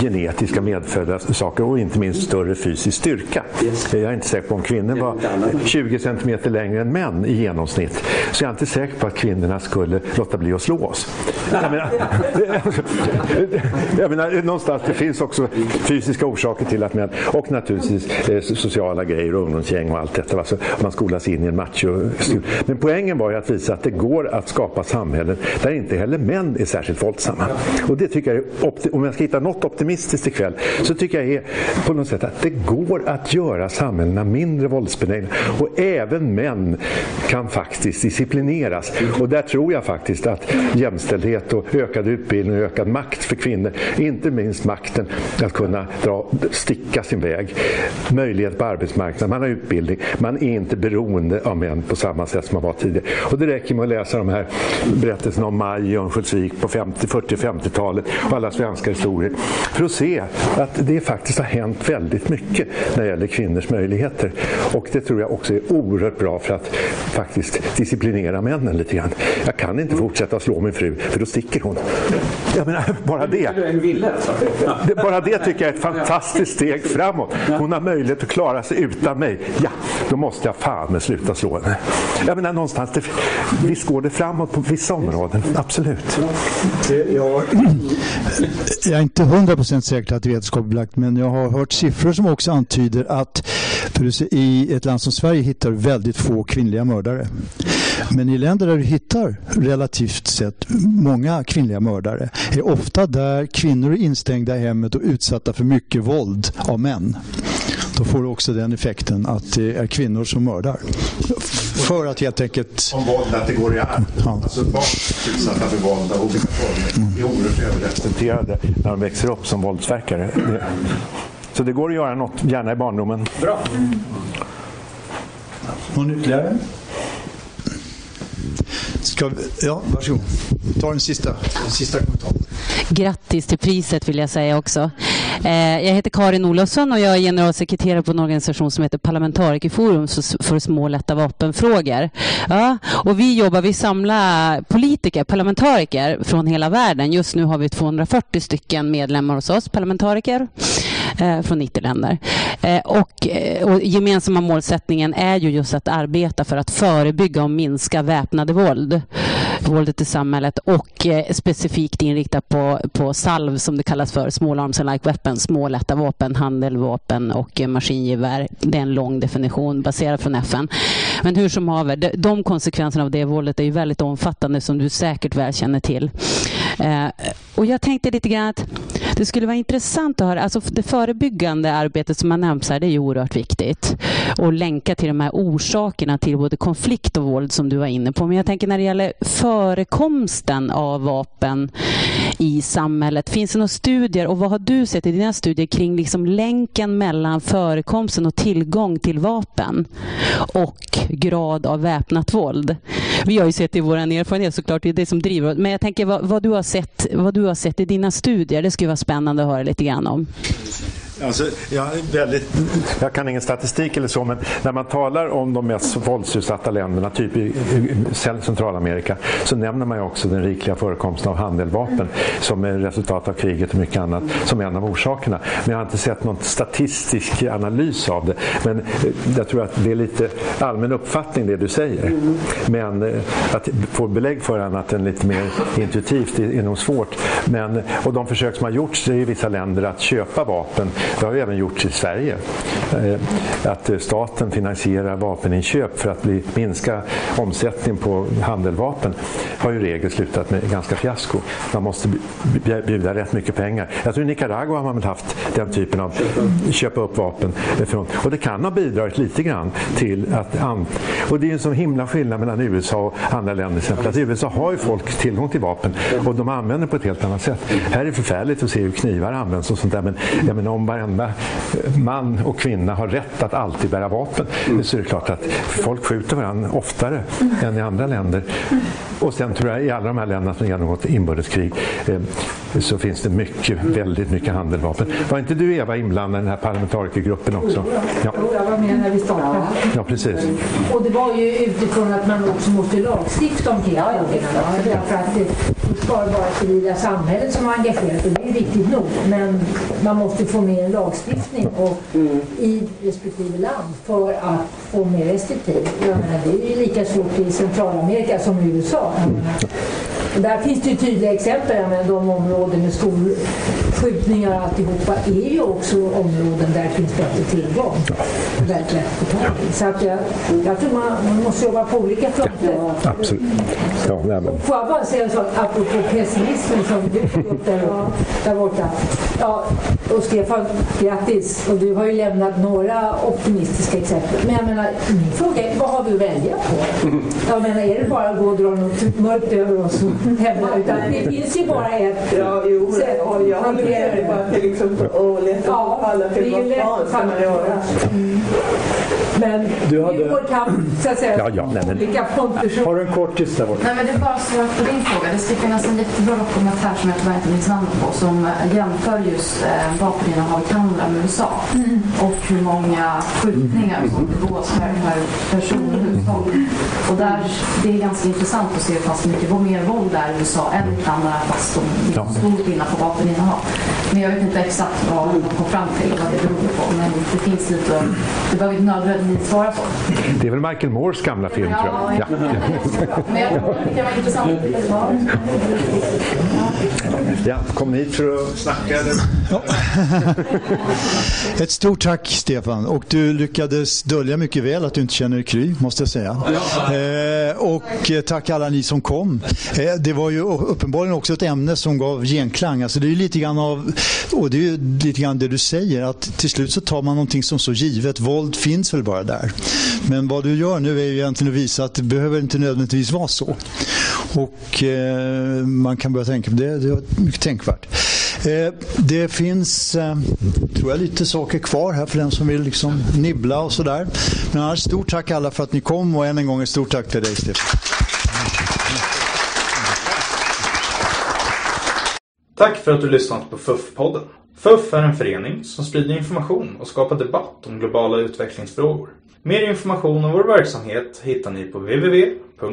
genetiska medfödda saker och inte minst större fysisk styrka. Eh, jag är inte säker på om kvinnor var 20 cm längre än män i genomsnitt, så jag är inte säker på att kvinnorna skulle låta bli att slå oss. Jag menar, (laughs) jag menar någonstans, det finns också fysiska orsaker till att män, och naturligtvis sociala grejer och ungdomsgäng och allt detta. Alltså, man skolas in i en macho. Men poängen var ju att visa att det går att skapa samhällen där inte heller män är särskilt särskilt våldsamma. Och det tycker jag är, om jag ska hitta något optimistiskt ikväll, så tycker jag är på något sätt att det går att göra samhällena mindre våldsbenägna. Och även män kan faktiskt disciplineras. Och där tror jag faktiskt att jämställdhet och ökad utbildning och ökad makt för kvinnor, inte minst makten att kunna dra, sticka sin väg, möjlighet på arbetsmarknaden, man har utbildning, man är inte beroende av män på samma sätt som man var tidigare. Och det räcker med att läsa de här berättelserna om Maj i Örnsköldsvik på 50, 40-50-talet och alla svenska historier för att se att det faktiskt har hänt väldigt mycket när det gäller kvinnors möjligheter. Och det tror jag också är oerhört bra för att faktiskt disciplinera männen lite grann. Jag kan inte fortsätta slå min fru för då sticker hon. Jag menar, bara det. Bara det tycker jag är ett fantastiskt steg framåt. Hon har möjlighet att klara sig utan mig. Ja, då måste jag fan med sluta slå henne. Jag menar någonstans, det, visst går det framåt på vissa områden, absolut. Jag är inte 100% säker att det är vetenskapligt belagt, men jag har hört siffror som också antyder att i ett land som Sverige hittar du väldigt få kvinnliga mördare. Men i länder där du hittar relativt sett många kvinnliga mördare är ofta där kvinnor är instängda i hemmet och utsatta för mycket våld av män. Då får du också den effekten att det är kvinnor som mördar. För att helt enkelt... Om våld, att det går i arv. Ja. Alltså barn utsatta för våld av olika former är oerhört överrepresenterade när de växer upp som våldsverkare. Så det går att göra något, gärna i barndomen. Bra. Någon ytterligare? Ska vi, ja, varsågod. Ta den sista, den sista kommentaren. Grattis till priset vill jag säga också. Eh, jag heter Karin Olofsson och jag är generalsekreterare på en organisation som heter Parlamentarikerforum för små och lätta vapenfrågor. Ja, och vi jobbar, vi samlar politiker, parlamentariker från hela världen. Just nu har vi 240 stycken medlemmar hos oss, parlamentariker Eh, från 90 länder. Eh, och, eh, och gemensamma målsättningen är ju just att arbeta för att förebygga och minska väpnade våld, våldet i samhället och specifikt inriktat på, på SALV som det kallas för, Small Arms and Like Weapons, små lätta vapen, handeldvapen och maskingevär. Det är en lång definition baserad från FN. Men hur som haver, de konsekvenserna av det våldet är ju väldigt omfattande som du säkert väl känner till. Eh, och jag tänkte lite grann att det skulle vara intressant att höra, alltså det förebyggande arbetet som har nämnts här, det är ju oerhört viktigt. Och länka till de här orsakerna till både konflikt och våld som du var inne på. Men jag tänker när det gäller förekomsten av vapen i samhället. Finns det några studier och vad har du sett i dina studier kring liksom länken mellan förekomsten och tillgång till vapen och grad av väpnat våld? Vi har ju sett i vår erfarenhet såklart, det är det som driver Men jag tänker vad, vad, du har sett, vad du har sett i dina studier, det skulle vara spännande att höra lite grann om. Alltså, jag, väldigt, jag kan ingen statistik eller så, men när man talar om de mest våldsutsatta länderna, typ i, Centralamerika, så nämner man ju också den rikliga förekomsten av handeldvapen som är resultat av kriget och mycket annat, som en av orsakerna. Men jag har inte sett någon statistisk analys av det. Men eh, jag tror att det är lite allmän uppfattning det du säger. Men eh, att få belägg för annat än lite mer intuitivt är nog svårt. Men, och de försök som har gjorts i vissa länder att köpa vapen det har ju även gjorts i Sverige. Eh, att eh, staten finansierar vapeninköp för att bli, minska omsättningen på handeldvapen har ju i regel slutat med ganska fiasko. Man måste bjuda rätt mycket pengar. Jag tror i Nicaragua har man väl haft den typen av köpa upp vapen. Från, och det kan ha bidragit lite grann till att... Och det är en så himla skillnad mellan USA och andra länder. Exempel. Att I USA har ju folk tillgång till vapen och de använder på ett helt annat sätt. Här är det förfärligt att se hur knivar används och sånt där. Men jag menar, om varenda man och kvinna har rätt att alltid bära vapen mm. så är det klart att folk skjuter varandra oftare mm. än i andra länder. Och sen tror jag i alla de här länderna som genomgått inbördeskrig eh, så finns det mycket, väldigt mycket handeldvapen. Var inte du Eva inblandad i den här parlamentarikergruppen också? Ja. Jag var med när vi startade. Ja, precis. Och det var ju utifrån att man också måste lagstifta omkring ja, ja, För att det ska vara civila samhället som har engagerat och det är viktigt nog. Men man måste få med en lagstiftning och, mm. i respektive land för att få mer restriktiv. Jag menar, det är ju lika svårt i Centralamerika som i USA. Och där finns det ju tydliga exempel. Jag menar, de områden med skolskjutningar och alltihopa är ju också områden där det finns bättre tillgång. Väldigt lätt Så att jag, jag tror man, man måste jobba på olika fronter. Ja, absolut. Ja, nej, men. Får jag bara säga en sak apropå pessimismen som du tog upp där, där borta. Ja, och Stefan, grattis. Och du har ju lämnat några optimistiska exempel. Men jag menar, min fråga är, vad har vi att välja på? Jag menar, är det bara att gå och dra något mörkt över oss (laughs) hävda? Utan det finns ju bara ett ja, jo, jag det. Bara till liksom, åh, lätt ja, att falla till vad fan ska man göra? Mm. Men du hade... det är vår kamp, så att säga. Ja, ja, nej, men... Olika fronter. Har du en kort där borta? Nej, men det är bara svar på din fråga. Det ska finnas en jättebra dokumentär som jag tyvärr inte minns namnet på som jämför just eh, vapeninnehav i Kanada med USA. Mm. Och hur många skjutningar som begås per, per person och hushåll. Och där, det är ganska intressant att se hur pass mycket mer våld det är i USA än i Kanada fast de är stor skillnad på vapeninnehav. Men jag vet inte exakt vad de kom fram till och vad det beror på. Men det finns lite, det behöver inte nödvändigtvis svara på. Det är väl Michael Moores gamla film ja, tror jag. Ja. Men jag tror det kan vara intressant. Ja, kom hit för att snacka. Ja. Ett stort tack Stefan och du lyckades dölja mycket väl att du inte känner Kry måste jag säga. Eh, och tack alla ni som kom. Eh, det var ju uppenbarligen också ett ämne som gav genklang. Alltså det är lite grann av, och det är lite grann det du säger att till slut så tar man någonting som så givet. Våld finns väl bara där. Men vad du gör nu är ju egentligen att visa att det behöver inte nödvändigtvis vara så. Och eh, man kan börja tänka på det. Det är mycket tänkvärt. Eh, det finns, eh, tror jag, lite saker kvar här för den som vill liksom nibbla och sådär. Men annars stort tack alla för att ni kom och än en gång ett stort tack till dig Stefan. Tack för att du lyssnat på FUF-podden. FUF är en förening som sprider information och skapar debatt om globala utvecklingsfrågor. Mer information om vår verksamhet hittar ni på www.fuf.se